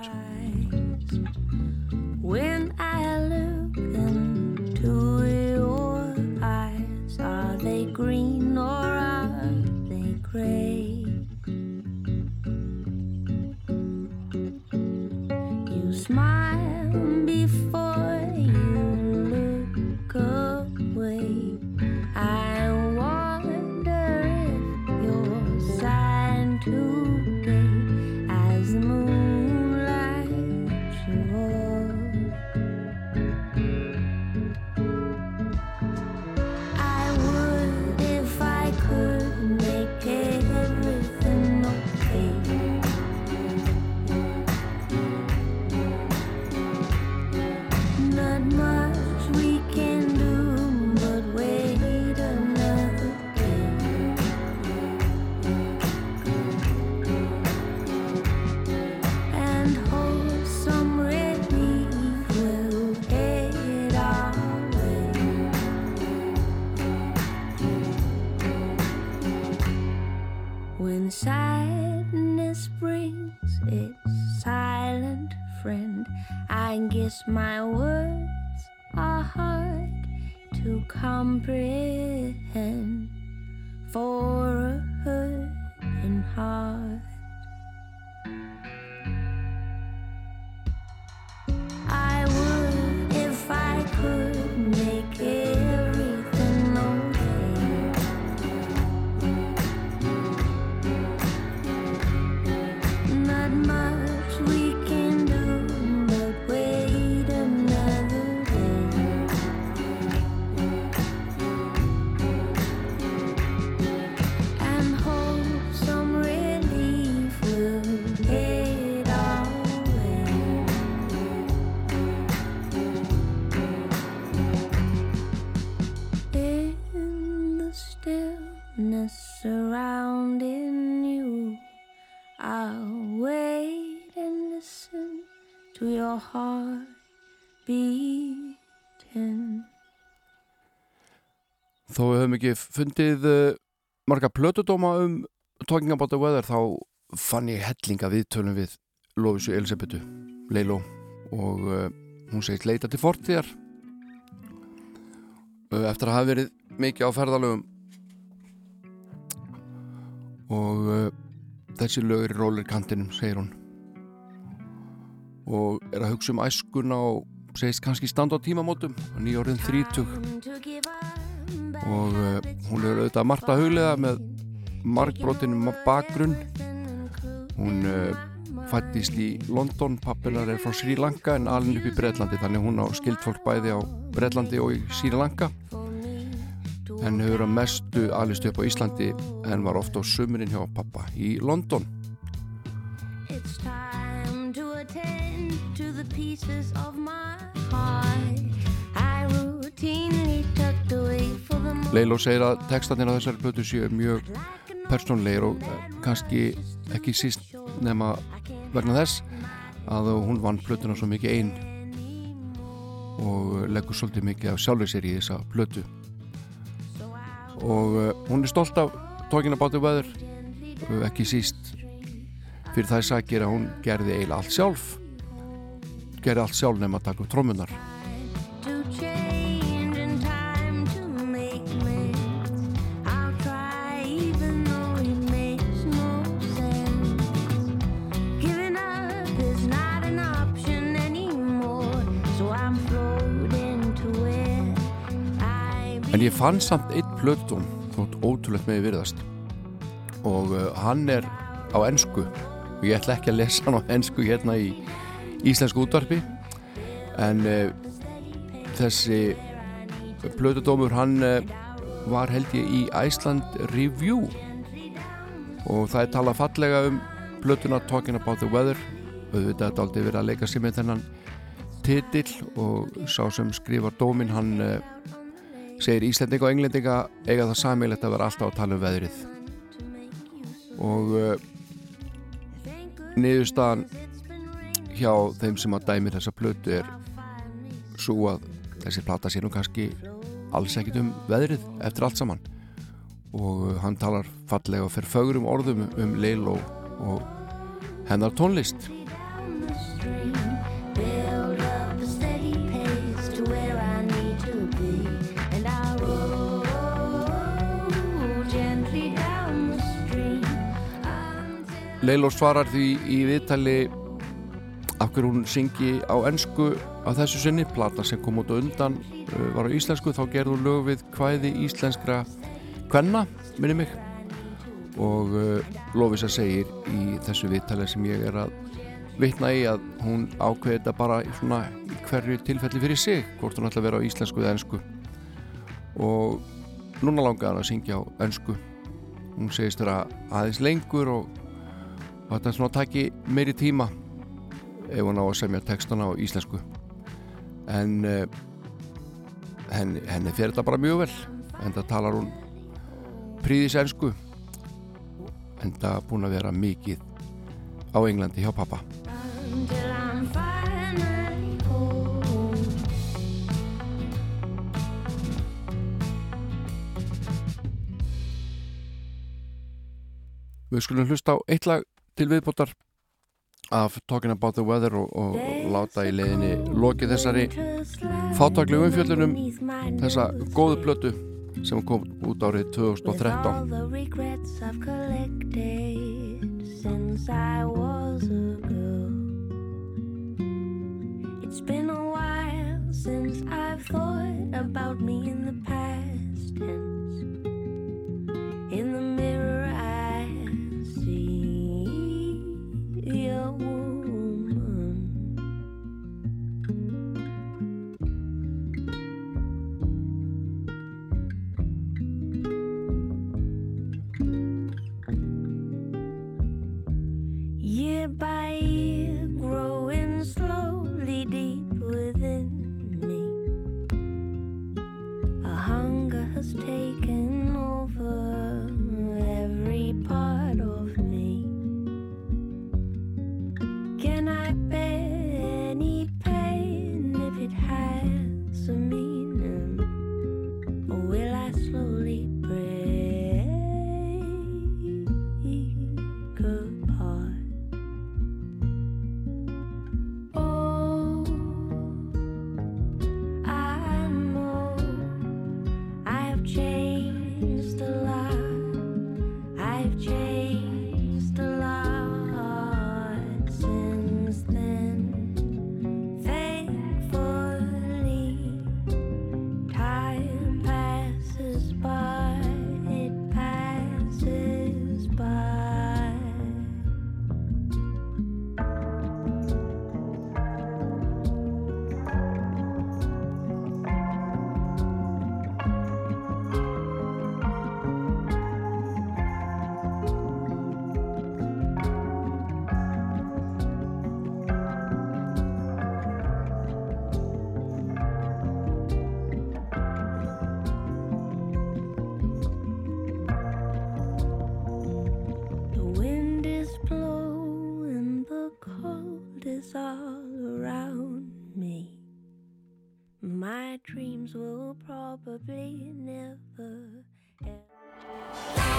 When I look into your eyes, are they green or are they gray? You smile before When sadness brings its silent friend, I guess my words are hard to comprehend for a hurting heart. Beating. þó við höfum ekki fundið uh, marga plötudóma um Talking About the Weather þá fann ég hellinga viðtölum við Lófisu Elisabetu Leiló og uh, hún segist leita til fortíðar. Uh, eftir að hafa verið mikið á ferðalögum. Og þessi lög er í rólerkantinum segir hún. Og er að hugsa um æskuna og segist kannski standa á tímamótum. Nýjórðin 30 og uh, hún er auðvitað Marta Huglega með margbrotinum bakgrunn. Hún uh, fættist í London pappilar er frá Sri Lanka en alin upp í Breitlandi þannig hún á skildfólk bæði á Breitlandi og í Sri Lanka. En hefur að mestu alist upp á Íslandi en var ofta á sumurinn hjá pappa í London. It's time to attend to the pieces of my Leiló segir að textatinn á þessari plötu séu mjög persónleir og eh, kannski ekki síst nema vegna þess að hún vann plötuna svo mikið einn og leggur svolítið mikið af sjálfur sér í þessa plötu. Og uh, hún er stolt af the Weather uh, ekki síst fyrir það sakir að hún gerði eiginlega allt sjálf gerði allt sjálf nema að taka upp trómunar en ég fann samt eitt plötum þótt ótrúlegt með virðast. Og uh, hann er á ennsku og ég ætla ekki að lesa hann á ennsku hérna í íslensku útvarpi. En uh, þessi plötudómur hann uh, var held ég í Iceland Review. Og það er talað fallega um plötuna Talking About the Weather. Auðvitað er aldrei verið að leika sér með þennan titill og sá sem skrifar dómin hann uh, segir Íslendinga og Englendinga eiga það samilegt að vera alltaf að tala um veðrið. Og niðurstaðan hjá þeim sem að dæmi þessa plötu er svo að þessi plata sé nú kannski alls ekkit um veðrið eftir allt saman og uh, hann talar fallega og fer fögurum orðum um Leil og, og hennar tónlist. Leiló svarar því í viðtali af hverju hún syngi á ennsku að þessu sinni, plata sem kom út á undan uh, var á íslensku, þá gerðu hún lög við hvæði íslenskra kvenna, minni mig. Og uh, Lófisa segir í þessu viðtali sem ég er að vitna í að hún ákveði þetta bara svona hverju tilfelli fyrir sig hvort hún ætla að vera á íslensku eða ennsku og núna langaði hann að syngja á ennsku hún segist vera aðeins lengur og, og þetta er svona að taki meiri tíma ef hún á að semja textana á íslensku en uh, henni, henni fer þetta bara mjög vel en það talar hún príðis ennsku en það búin að vera mikið á Englandi hjá pappa. Við skulum hlusta á eitt lag til viðbótar af Talking About the Weather og, og láta í leiðinni loki þessari fátaklu umfjöllunum þessa góðu blötu sem kom út árið With all 2013 the regrets I've collected since I was a girl. It's been a while since I've thought about me in the past a woman. Growing slowly deep within me. A hunger has taken over Can I bear all around me. My dreams will probably never end.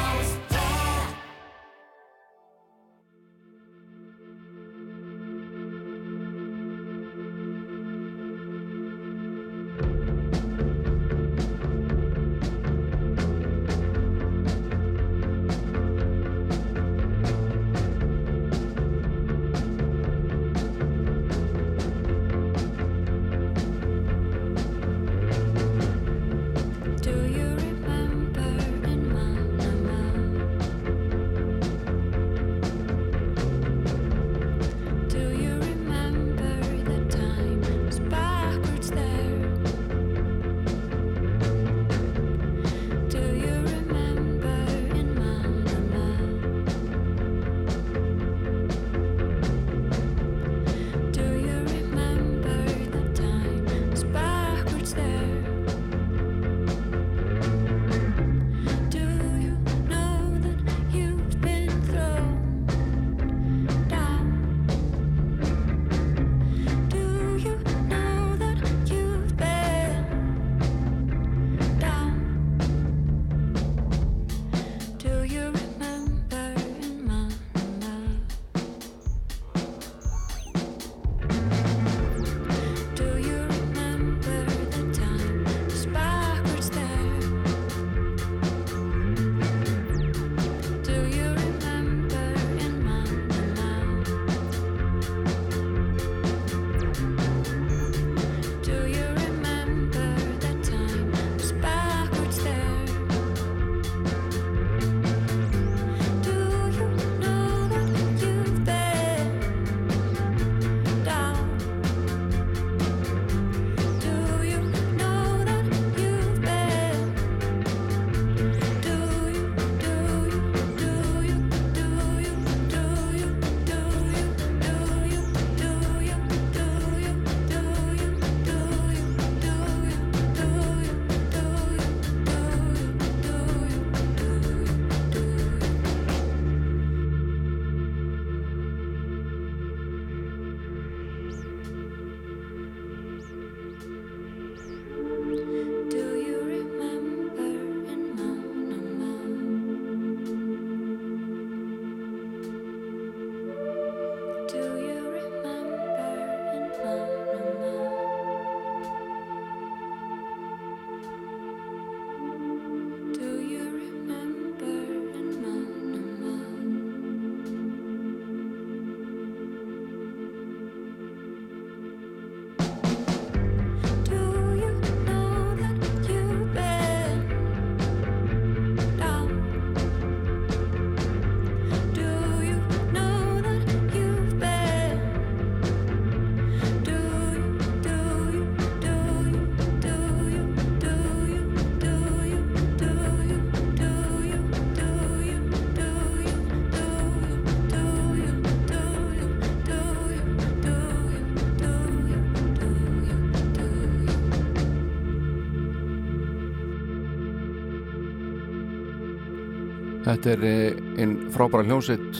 Þetta er eh, einn frábæra hljómsveit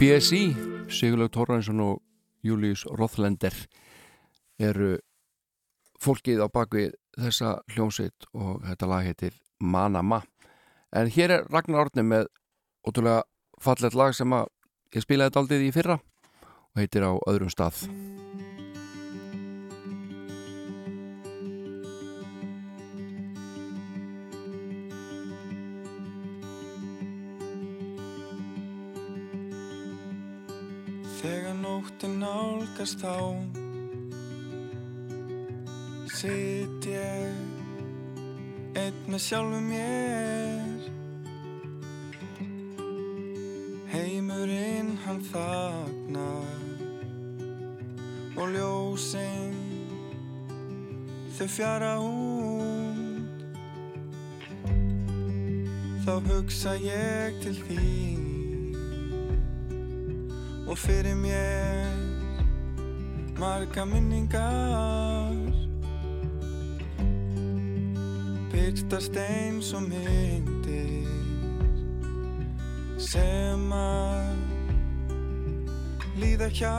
BSI, Sigurlaug Torrensson og Július Rothländer eru fólkið á bakvið þessa hljómsveit og þetta lag heitir Manama. En hér er Ragnar Orni með ótrúlega fallet lag sem að ég spilaði þetta aldrei í fyrra og heitir á öðrum stað. Þegar nóttin nálgast þá Sitt ég Einn með sjálfu mér. Heimurinn hann þagnar Og ljósinn Þau fjara út. Þá hugsa ég til þín og fyrir mér marga minningar. Byrtast eins og myndir sem að líða hjá.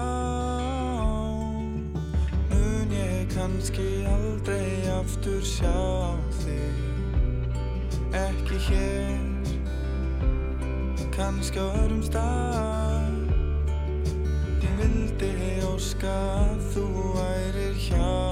Mun ég kannski aldrei aftur sjá þig? Ekki hér kannski á öðrum stað að þú værir hjá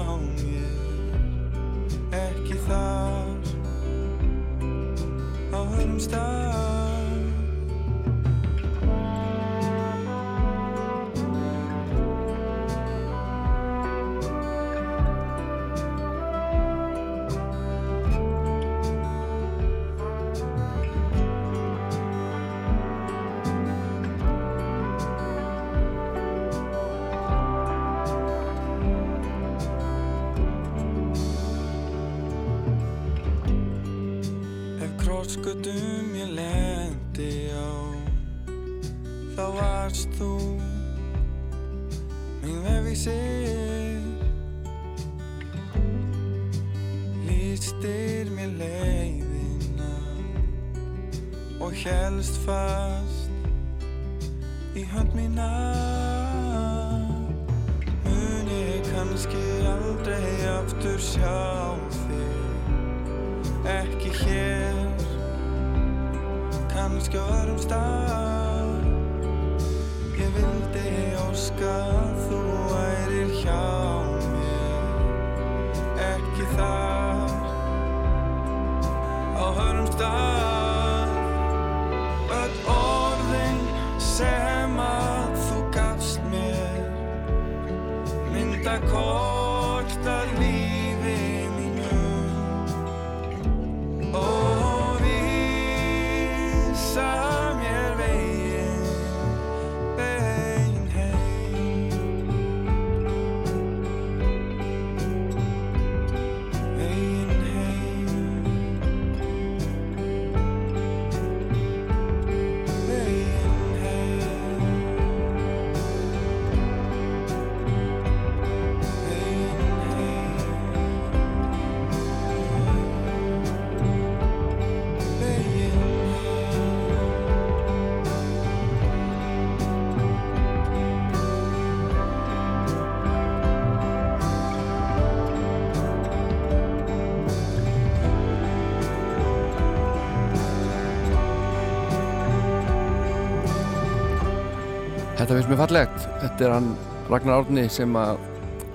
Þetta finnst mér fallegt. Þetta er hann Ragnar Árni sem að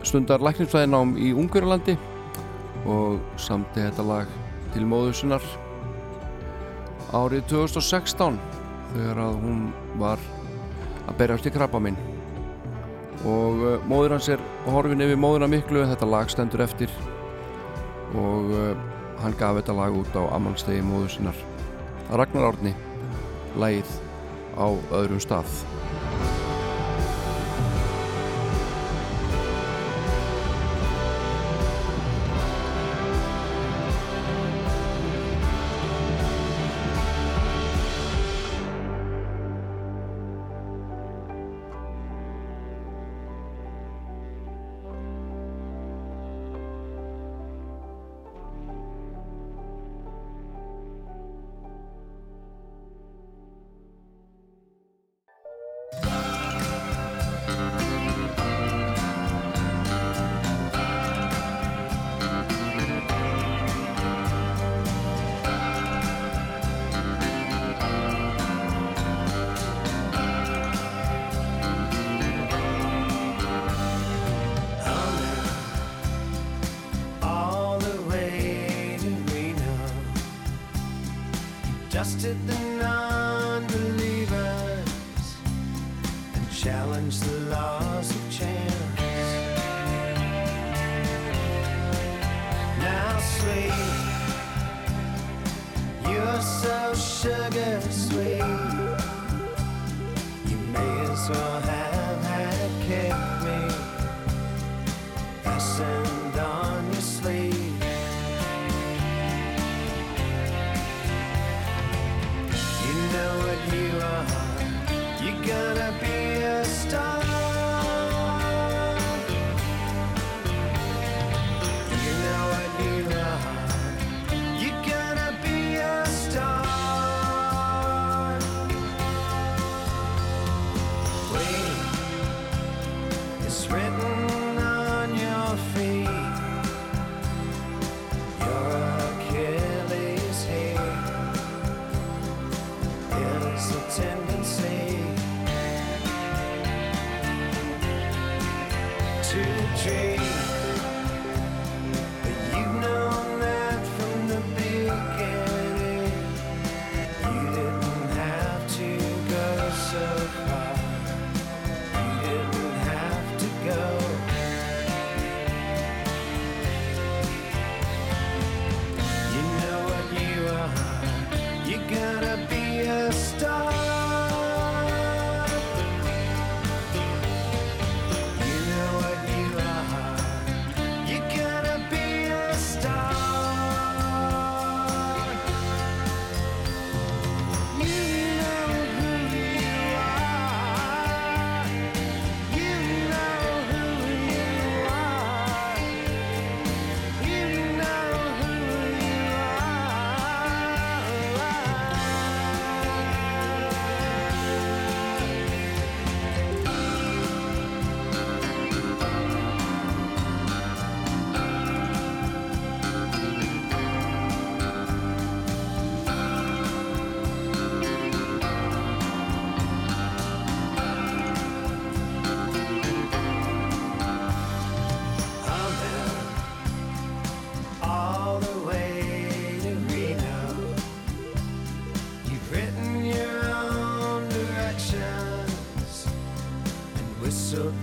stundar lækningsfræðinám í Ungverjalandi og samti þetta lag til móður sinnar árið 2016 þegar að hún var að berjast í krabba minn. Og uh, móður hans er horfin yfir móðuna miklu þetta lag stendur eftir og uh, hann gaf þetta lag út á ammalstegi móður sinnar. Ragnar Árni lagið á öðrum stað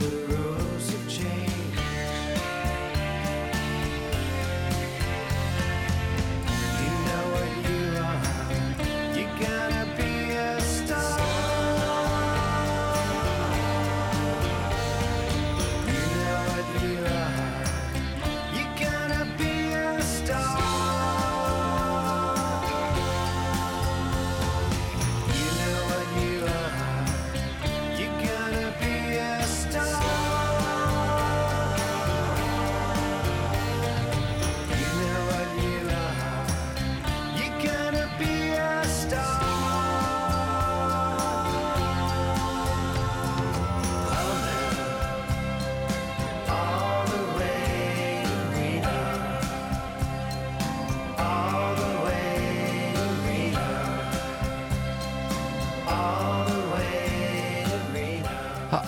the rules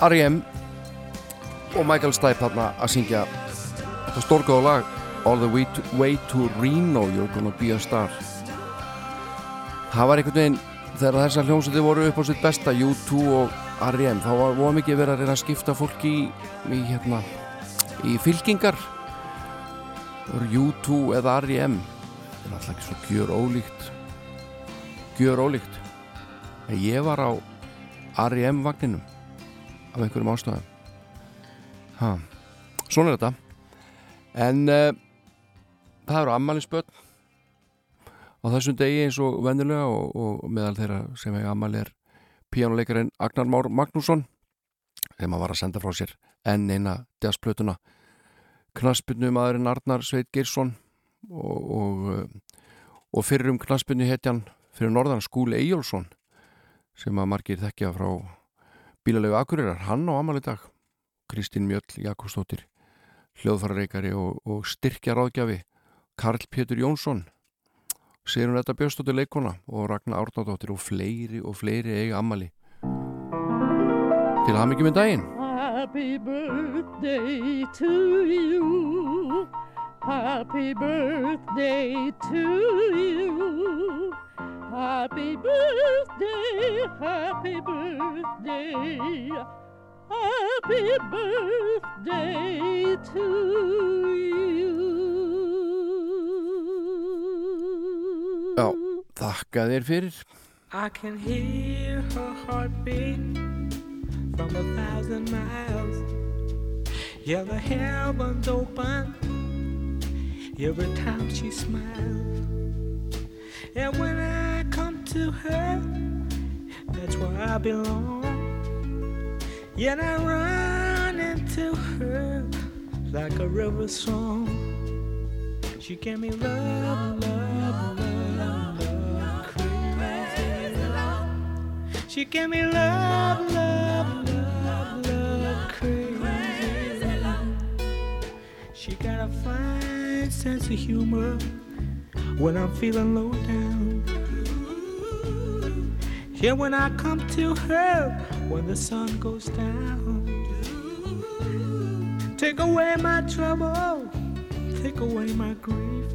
R.E.M. og Michael Stipe þarna að syngja þetta stórgóða lag All the way to, way to Reno You're gonna be a star það var einhvern veginn þegar þessar hljómsveitir voru upp á sitt besta U2 og R.E.M. þá var voru mikið verið að reyna að skipta fólki í, í hérna í fylkingar U2 eða R.E.M. það er alltaf ekki svo gjör ólíkt gjör ólíkt ég var á R.E.M. vagninum af einhverjum ástæðum ha. svona er þetta en uh, það eru ammælisbörn á þessum degi eins og vennulega og, og meðal þeirra sem er ammæli er píjánuleikarinn Agnar Már Magnússon þegar maður var að senda frá sér enn eina jazzplötuna knaspinu maðurinn Arnar Sveit Geirsson og, og, uh, og fyrrum knaspinu hetjan fyrir norðan Skúli Eyjólfsson sem að margir þekkja frá bílalegu Akureyrar, hann á amal í dag. Kristín Mjöll Jakobsdóttir hljóðfarareikari og, og styrkja ráðgjafi Karl Pétur Jónsson Sigrun Þetta Björnsdóttir leikona og Ragnar Árnardóttir og fleiri og fleiri eiga amali til hafmyggjum í daginn. Happy birthday to you. Happy birthday to you. Happy birthday, happy birthday. Happy birthday to you. Já, þakka þér fyrir I can hear her heartbeat from a thousand miles. Yeah, the heavens open every time she smiles. And when I come to her, that's where I belong. Yet I run into her like a river song. She gave me love, love, love, love, crazy love. She gave me love, love, love, love, crazy love. She got a fine sense of humor when I'm feeling low down. Yeah, when I come to her when the sun goes down. Take away my trouble, take away my grief,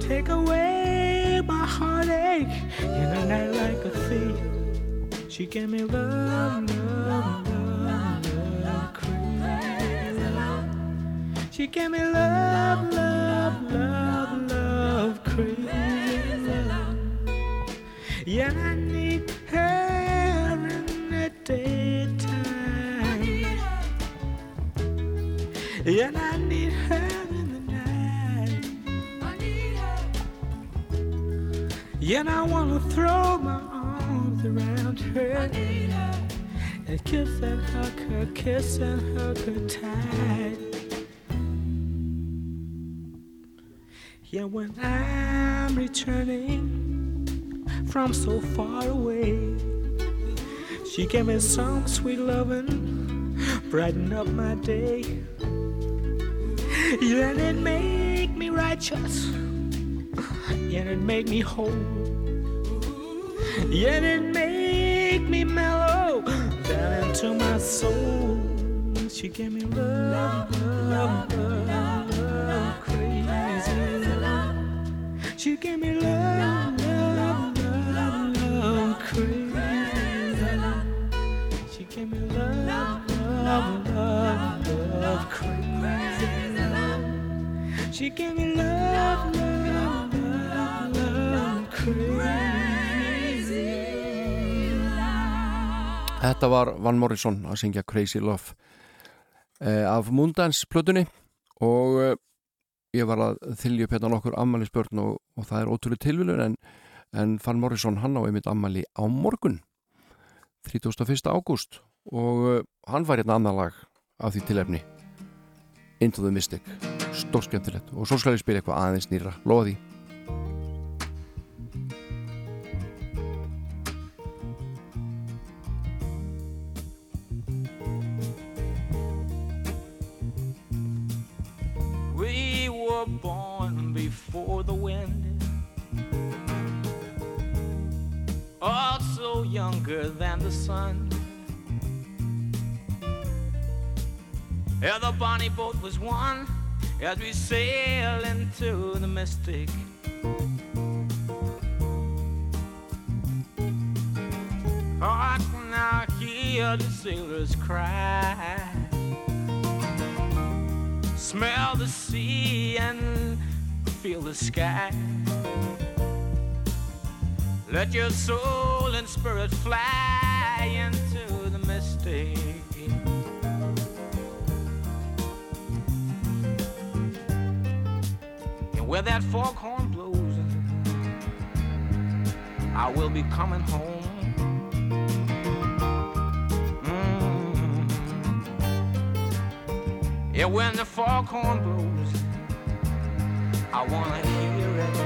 take away my heartache in a night like a thief. She gave me love, love, love, She gave me love, love, love, love, crazy love. Yeah, I need her in the daytime. Yeah, I need her in the night. Yeah, I wanna throw my arms around her and kiss and hug her, kiss and hug her tight. Yeah, when I'm returning from so far away, she gave me some sweet loving, brighten up my day. Yeah, and it make me righteous, yeah, and it make me whole. Yeah, and it make me mellow down into my soul. She gave me love, love, love, love, She gave me love, love, love, love, crazy. She gave me love, love, love, love, crazy. She gave me love, love, love, love, crazy. Þetta var Van Morrison að syngja Crazy Love eh, af Moondance plötunni og eh, ég var að þylja upp hérna nokkur ammælisbörn og, og það er ótrúlega tilvílur en, en Van Morrison hann á einmitt ammæli á morgun 31. ágúst og eh, hann var hérna annar lag af því tilefni. Into the Mystic stórskemmtilegt. Og svo skal ég spila eitthvað aðeins nýra lofa were born before the wind. Also younger than the sun. Yeah, the bonnie boat was one as we sail into the mystic. Hark now, hear the sailors cry. Smell the sea and feel the sky. Let your soul and spirit fly into the mystic. And where that foghorn blows, I will be coming home. Yeah, when the foghorn blows, I wanna hear it.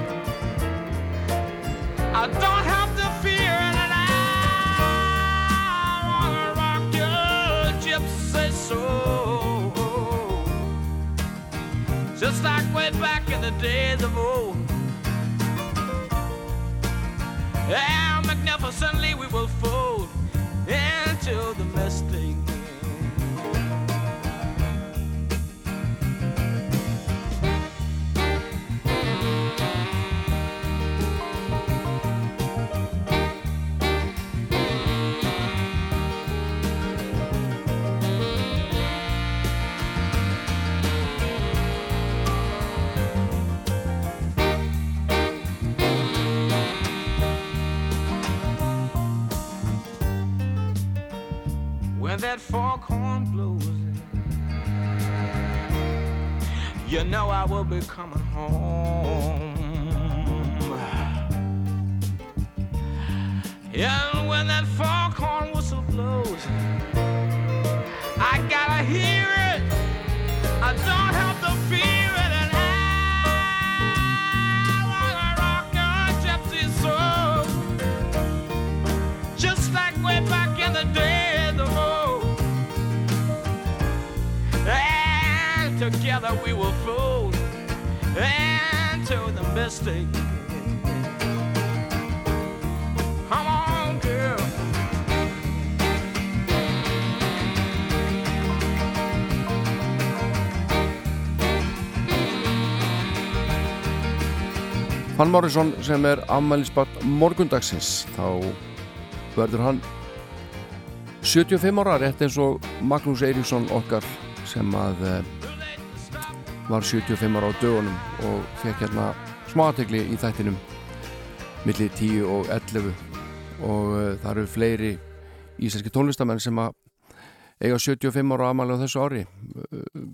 I don't have to fear it, and I wanna rock your gypsy soul, just like way back in the days of old. Yeah, magnificently we will fold into the mystic. That foghorn blows. You know I will be coming home. And when that foghorn whistle blows, I gotta hear it. I don't have to fear we will float into the mystic. Come on, girl. Van Morrison sem er afmælisbatt morgundagsins þá verður hann 75 ára rétt eins og Magnús Eiríksson okkar sem að eh, var 75 ára á dögunum og fekk hérna smáategli í þættinum millir 10 og 11 og uh, það eru fleiri íslenski tónlistamenn sem að eiga 75 ára afmæli á þessu ári. Uh,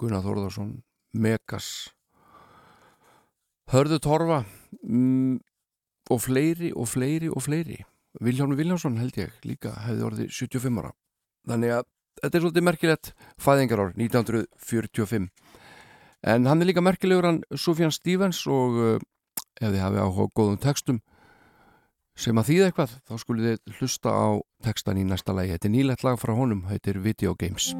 Gunnar Þórðarsson Megas Hörðu Torfa mm, og fleiri og fleiri og fleiri. Viljánu Viljánsson held ég líka hefði orðið 75 ára. Þannig að þetta er svolítið merkilegt fæðingarár 1945 en hann er líka merkilegur hann Sufjan Stevens og uh, ef þið hafið á góðum textum sem að þýða eitthvað þá skulið þið hlusta á textan í næsta lagi. Þetta er nýlegt lag frá honum, þetta er Video Games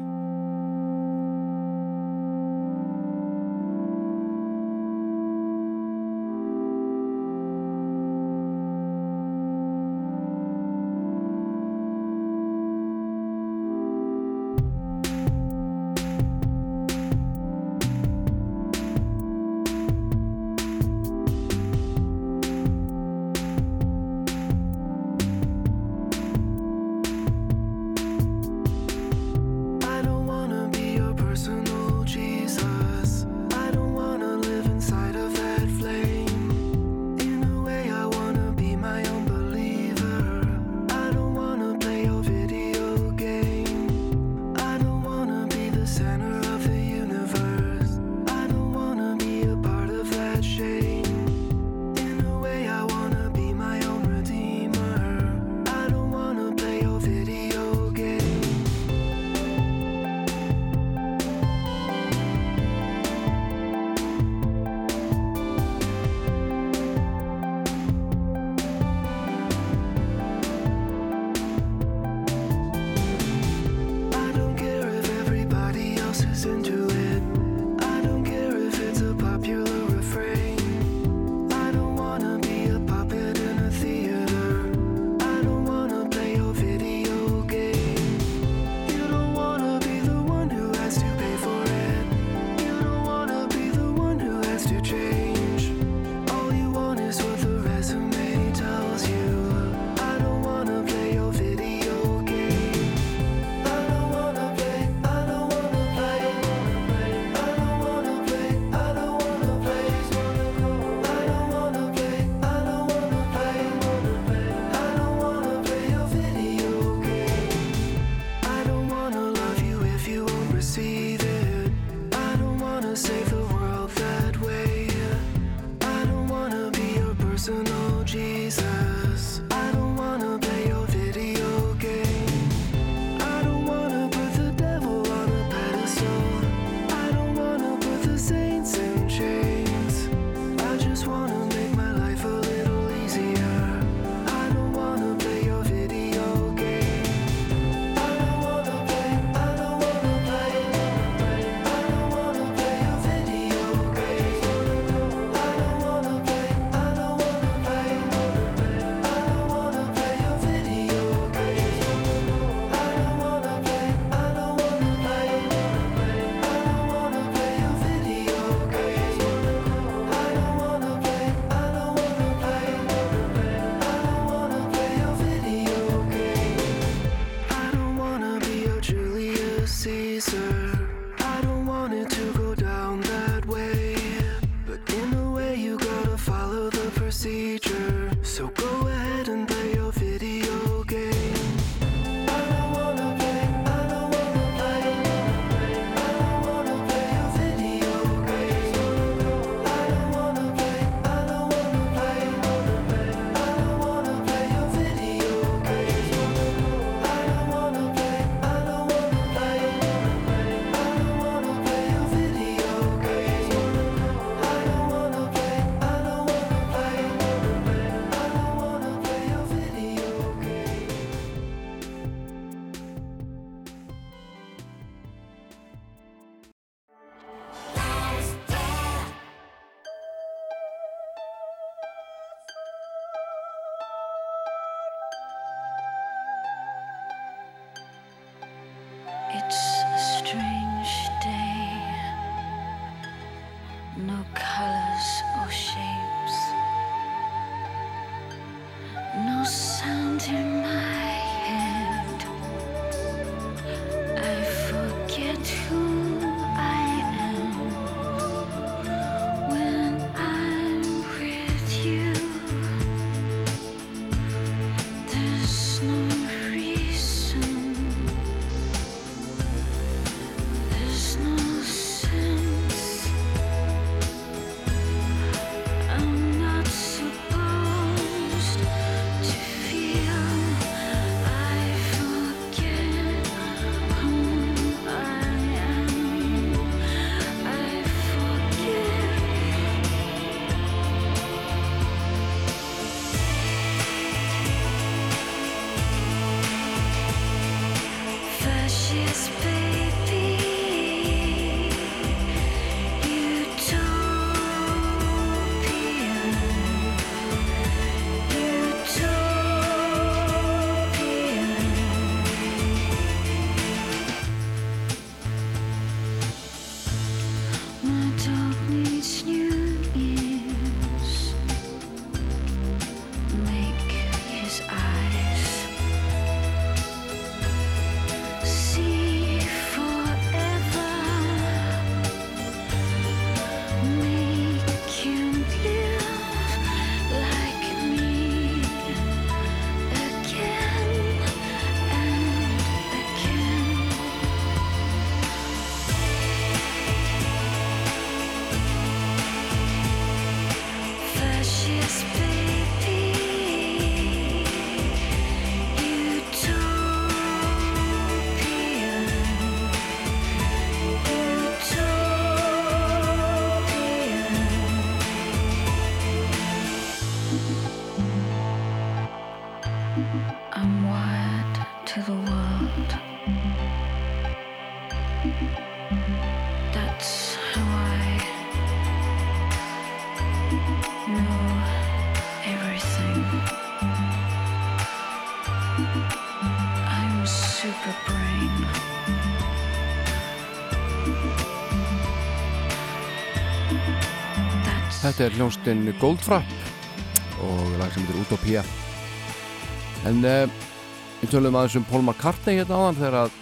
Þetta er hljónstinn Goldfrapp og lag sem heitir Utopia en uh, við tölum aðeins um Paul McCartney hérna áðan þegar að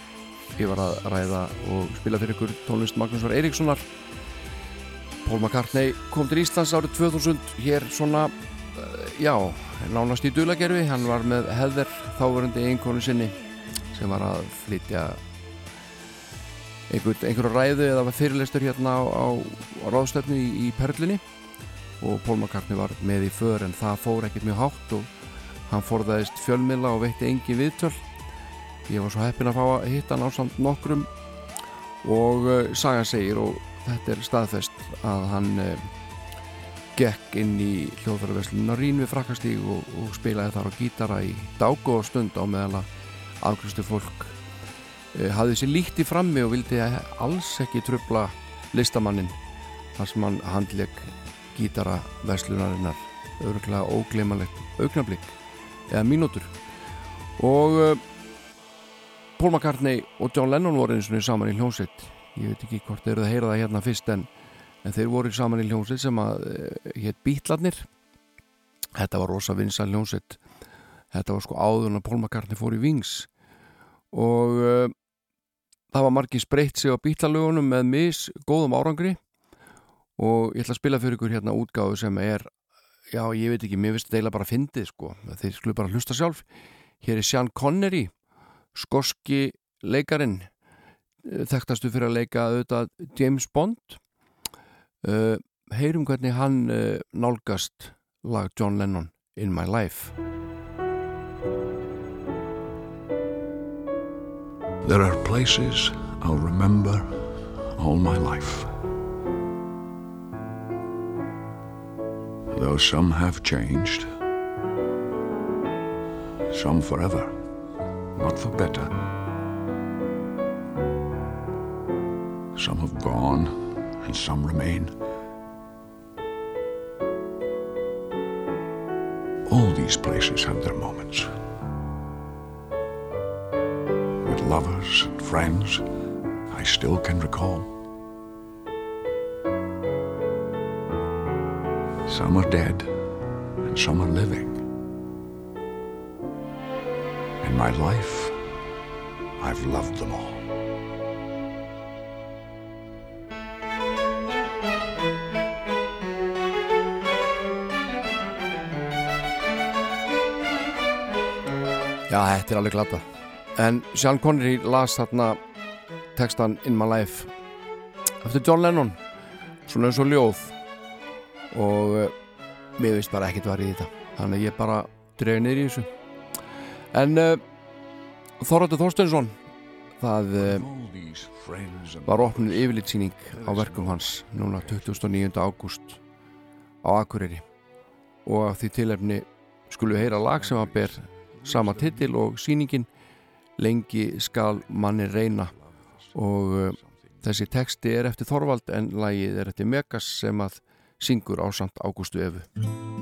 ég var að ræða og spila fyrir ykkur tónlist Magnúsvar Eiríkssonar. Paul McCartney kom til Íslands árið 2000 hér svona uh, já, nánast í dulagerfi hann var með Heather þáverundi einkonu sinni sem var að flytja einhver, einhverju ræðu eða var fyrirlestur hérna á, á, á ráðstöfnu í, í Perlinni og McCartney var með í för en það fór ekkert mjög hátt og hann forðaðist fjölmila og veitti engi viðtöl. Ég var svo heppin að fá að hitta hann á samt nokkrum og uh, sagan segir og þetta er staðfest að hann uh, gekk inn í hljóðfæraveslunna Rín við frakkastíg og, og spilaði þar á gítara í dag og stund á meðal að afgristu fólk uh, hafði sér líkt í frammi og vildi alls ekki trubla listamannin þar sem hann handleg gítara veslunarinnar öruglega ógleimalegt augnablík eða mínútur. Og uh, Paul McCartney og John Lennon voru eins og niður saman í hljómsveit. Ég veit ekki hvort þeir eru að heyra það hérna fyrst en, en þeir voru saman í hljómsveit sem að uh, hétt Bítlarnir þetta var rosa vinsal hljómsveit. Þetta var sko áður en Paul McCartney fór í Wings. Og uh, það var margir spreytt sig á Bítlarlögunum með mis góðum árangri og ég ætla að spila fyrir ykkur hérna útgáðu sem er já, ég veit ekki, mér finnst þetta eiginlega bara að fyndið sko, þeir skulle bara hlusta sjálf. Hér er Sean Connery skoski leikarin þekktastu fyrir að leika auðvitað James Bond. Uh, heyrum hvernig hann uh, nálgast lag John Lennon In My Life. There are places I'll remember all my life. Though some have changed, some forever, not for better. Some have gone and some remain. All these places have their moments. With lovers and friends, I still can recall. Some are dead and some are living. In my life, I've loved them all. Já, þetta er alveg glata En Sean Connery las þarna textan In My Life eftir John Lennon svona eins og ljóð og uh, mér veist bara ekkert var í þetta. Þannig að ég bara dreif niður í þessu. En uh, Þorvaldur Þorsteinsson það uh, var opnuð yfirlitsýning á verkum hans núna 29. ágúst á Akureyri. Og af því tilefni skulum við heyra lag sem að ber sama titil og síningin lengi skal manni reyna. Og uh, þessi teksti er eftir Þorvald en lagið er eftir Megas sem að syngur á samt Ágústu Efu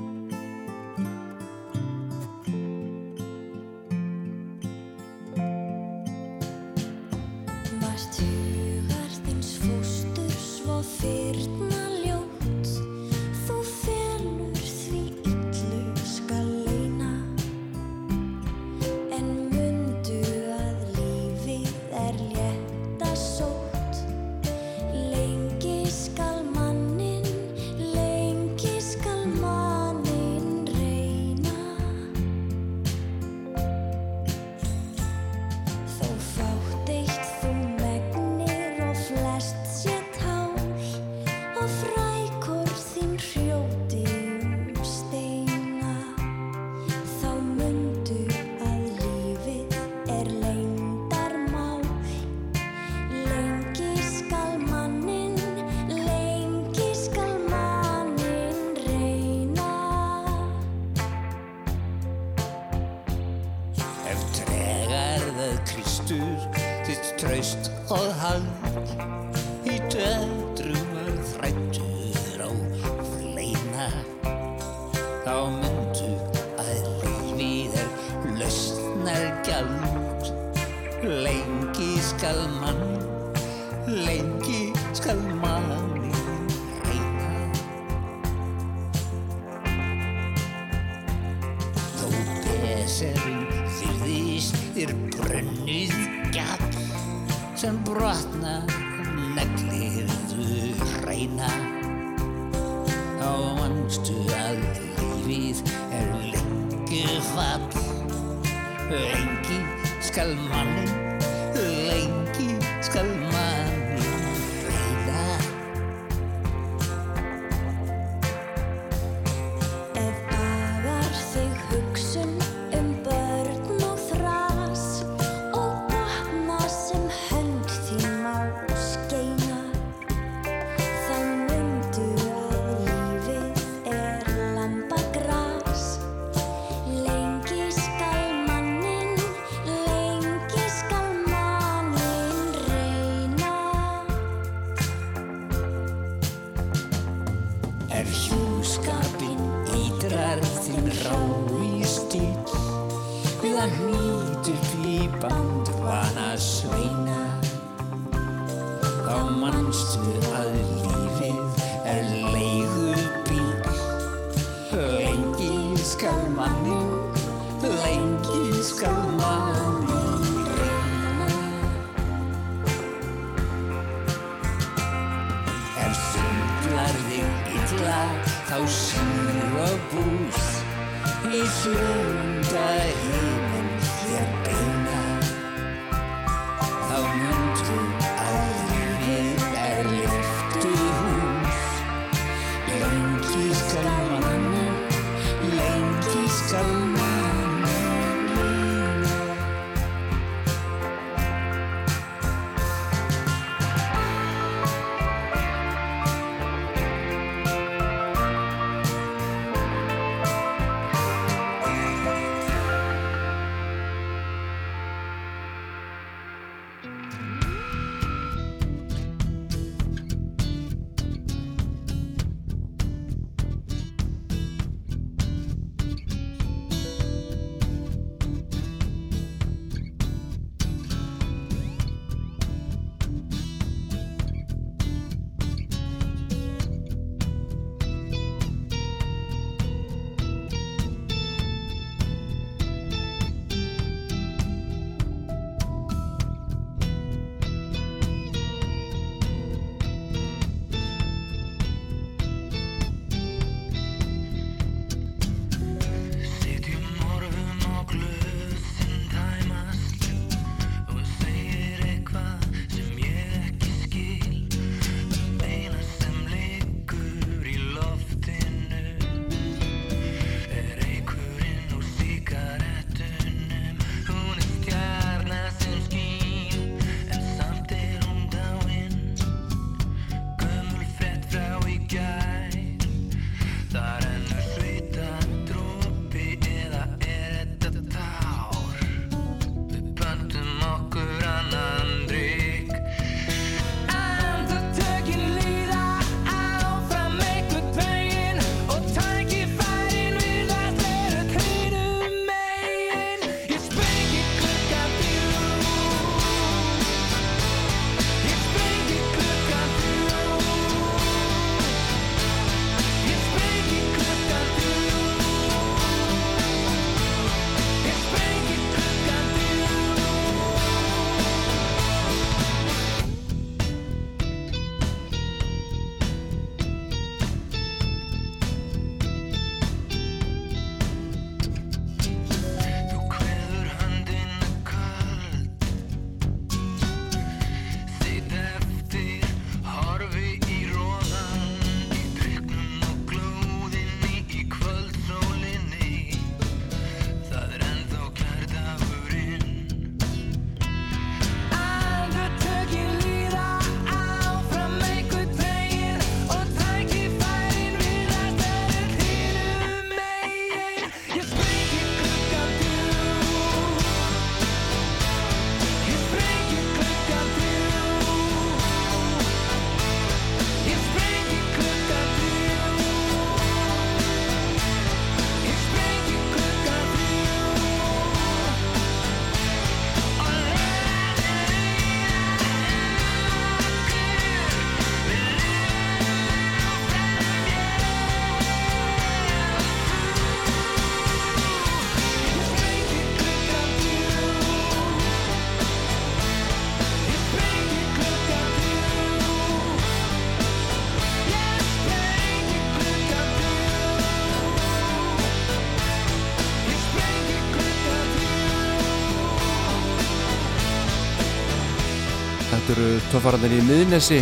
Þetta eru töffararnir í miðnesi.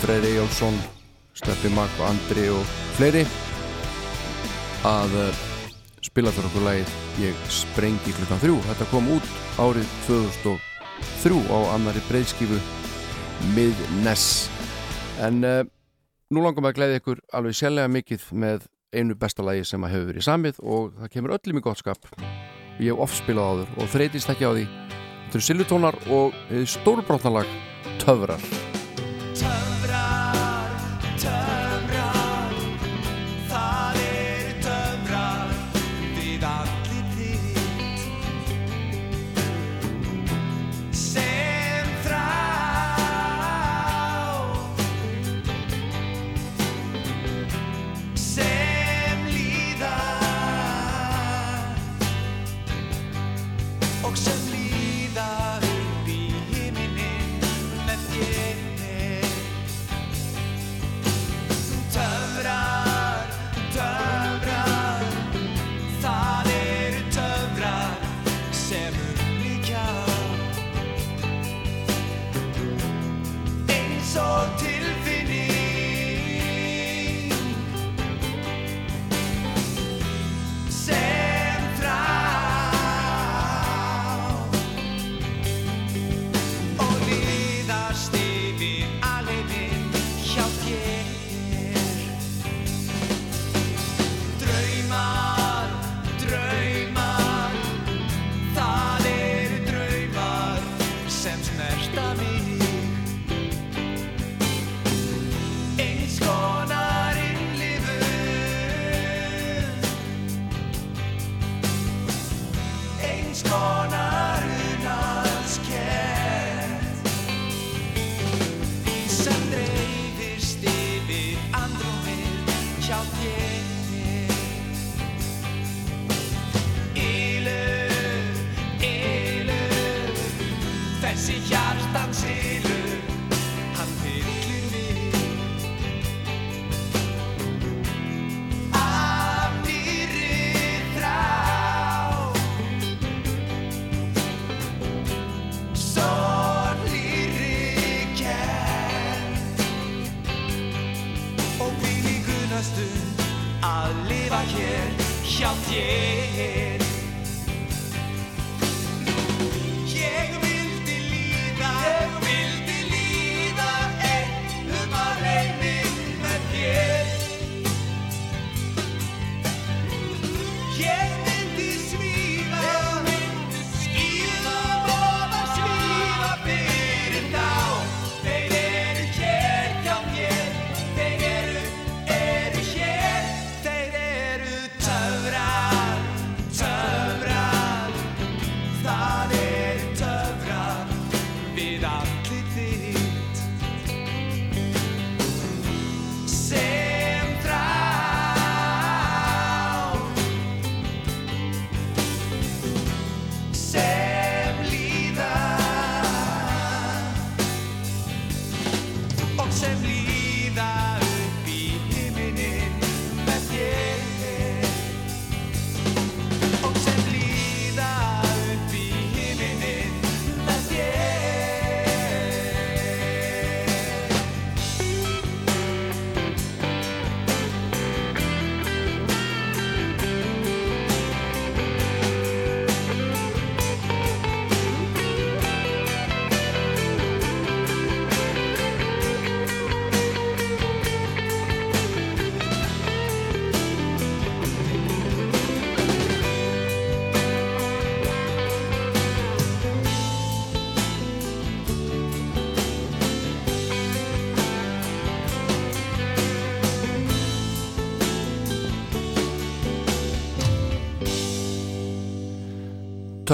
Freyri Jálsson Steppi Mag og Andri og fleiri að uh, spila fyrir okkur lagið Ég sprengi klukkan þrjú. Þetta kom út árið 2003 á annari breyðskifu miðnes en uh, nú langar maður að gleyði ykkur alveg sérlega mikið með einu besta lagi sem að hefur verið samið og það kemur öllum í gott skap. Ég hef oft spilað áður og þreytist ekki á því þetta eru silvutónar og stórbrotnalag Töfrar. Töfrar,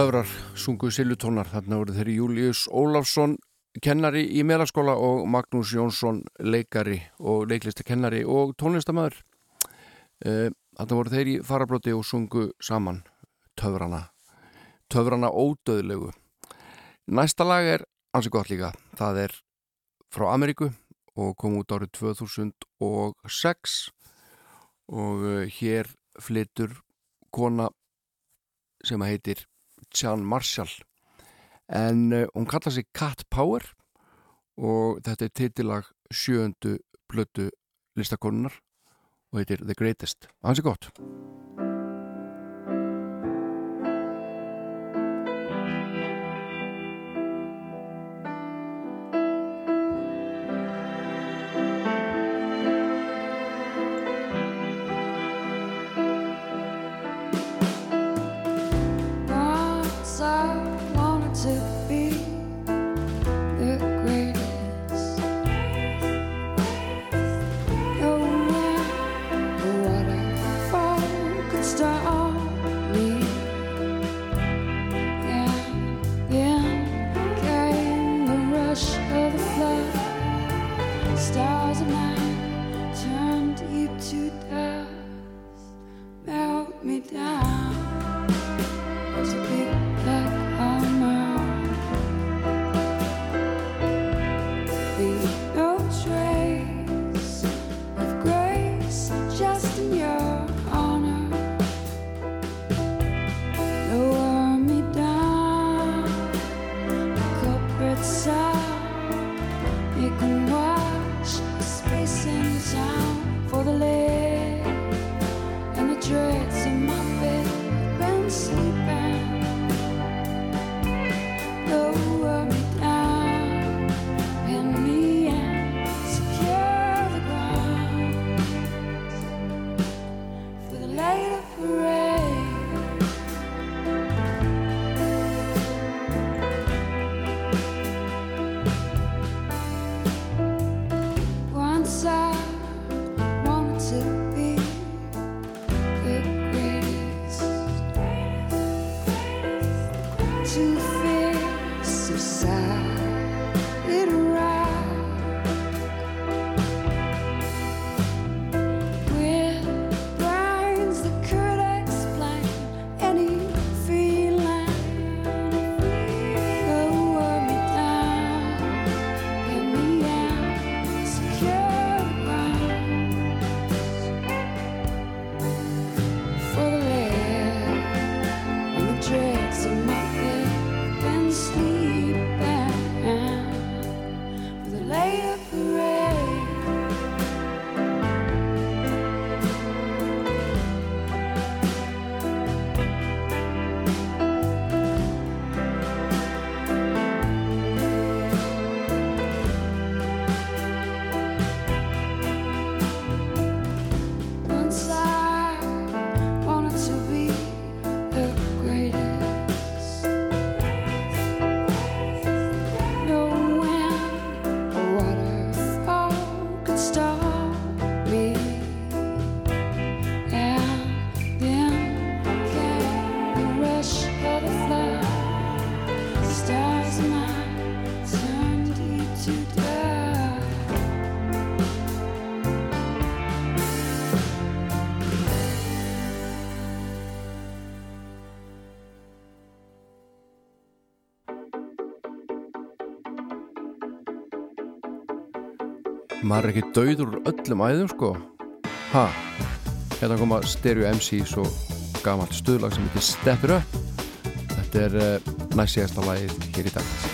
Töfrar, sungu silvutónar þarna voru þeirri Július Ólafsson kennari í meðlaskóla og Magnús Jónsson leikari og leiklistakennari og tónlistamæður þarna voru þeirri farabróti og sungu saman Töfrana. Töfrana ódöðlegu Næsta lag er ansi gott líka. Það er frá Ameríku og kom út árið 2006 og eh, hér flytur kona sem heitir Jean Marshall en eh, hún kallaði sig Cat Power og þetta er titillag sjööndu blötu listakonunar og heitir The Greatest. Það er sér gott. to dust, melt me down. maður er ekki dauður úr öllum æðum sko. Ha, hérna koma Stereo MC svo gamalt stuðlag sem heitir Step It Up. Þetta er eh, uh, næst síðasta lagið hér í dag.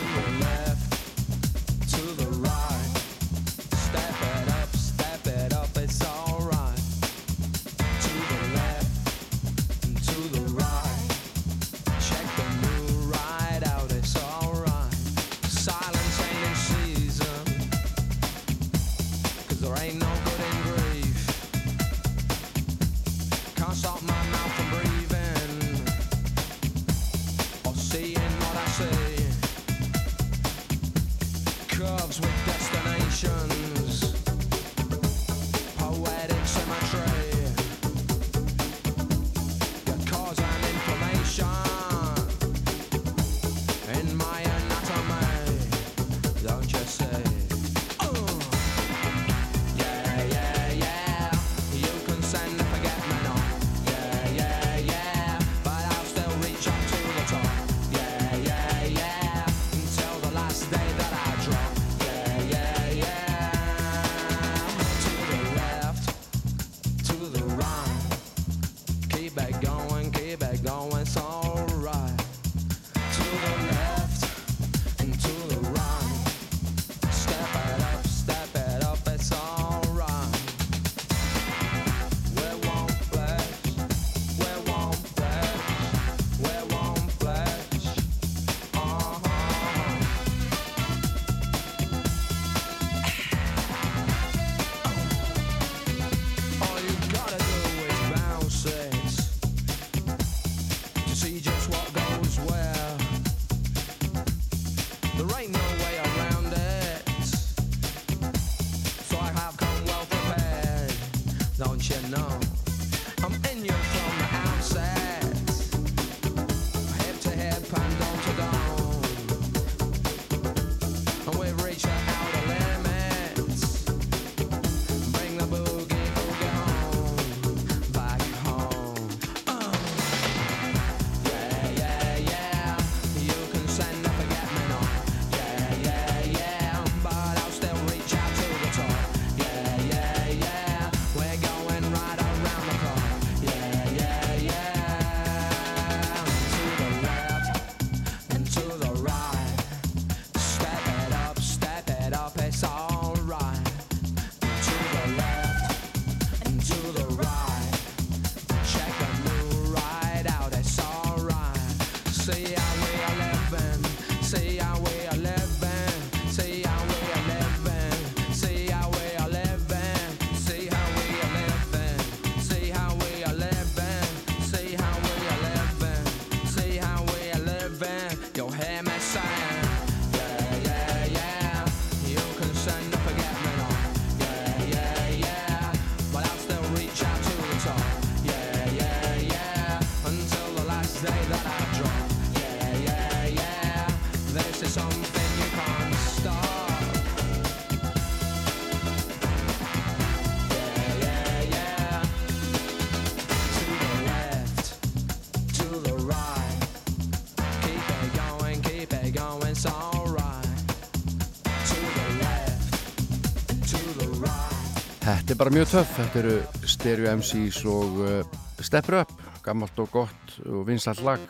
Er bara mjög töff, þetta eru Stereo MCs og uh, Stepper Up, gammalt og gott og vinsall lag.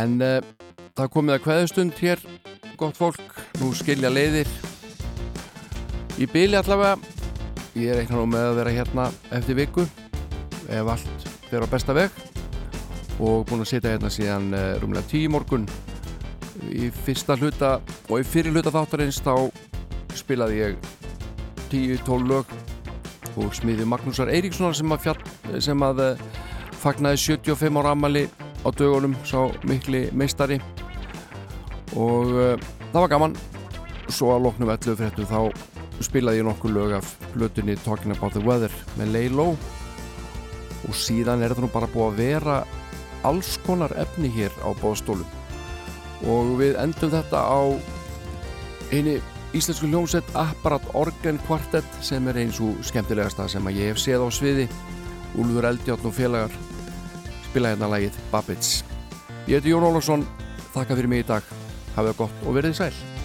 En uh, það komið að kveðustund hér, gott fólk, nú skilja leiðir. Í byli allavega, ég er eitthvað með að vera hérna eftir viku, ef allt fer á besta veg. Og búin að sitja hérna síðan uh, rúmlega tíu morgun. Í fyrsta hluta og í fyrir hluta þáttarins þá spilaði ég 10-12 lög og smiði Magnúsar Eiríkssonar sem að, fjall, sem að uh, fagnaði 75 ára ammali á dögunum sá mikli meistari. Og uh, það var gaman. Svo að loknum 11 fréttum þá spilaði ég nokkuð lög af blötunni Talking About The Weather með Laylow og síðan er þetta nú bara búið að vera alls konar efni hér á bóðstólum og við endum þetta á eini íslensku hljómsett Apparat Organ Quartet sem er eins og skemmtilegasta sem að ég hef séð á sviði. Úlfur Eldjátt og félagar spila hérna lagið Babbage. Ég heiti Jón Ólafsson, þakka fyrir mig í dag. Hafið það gott og verið sæl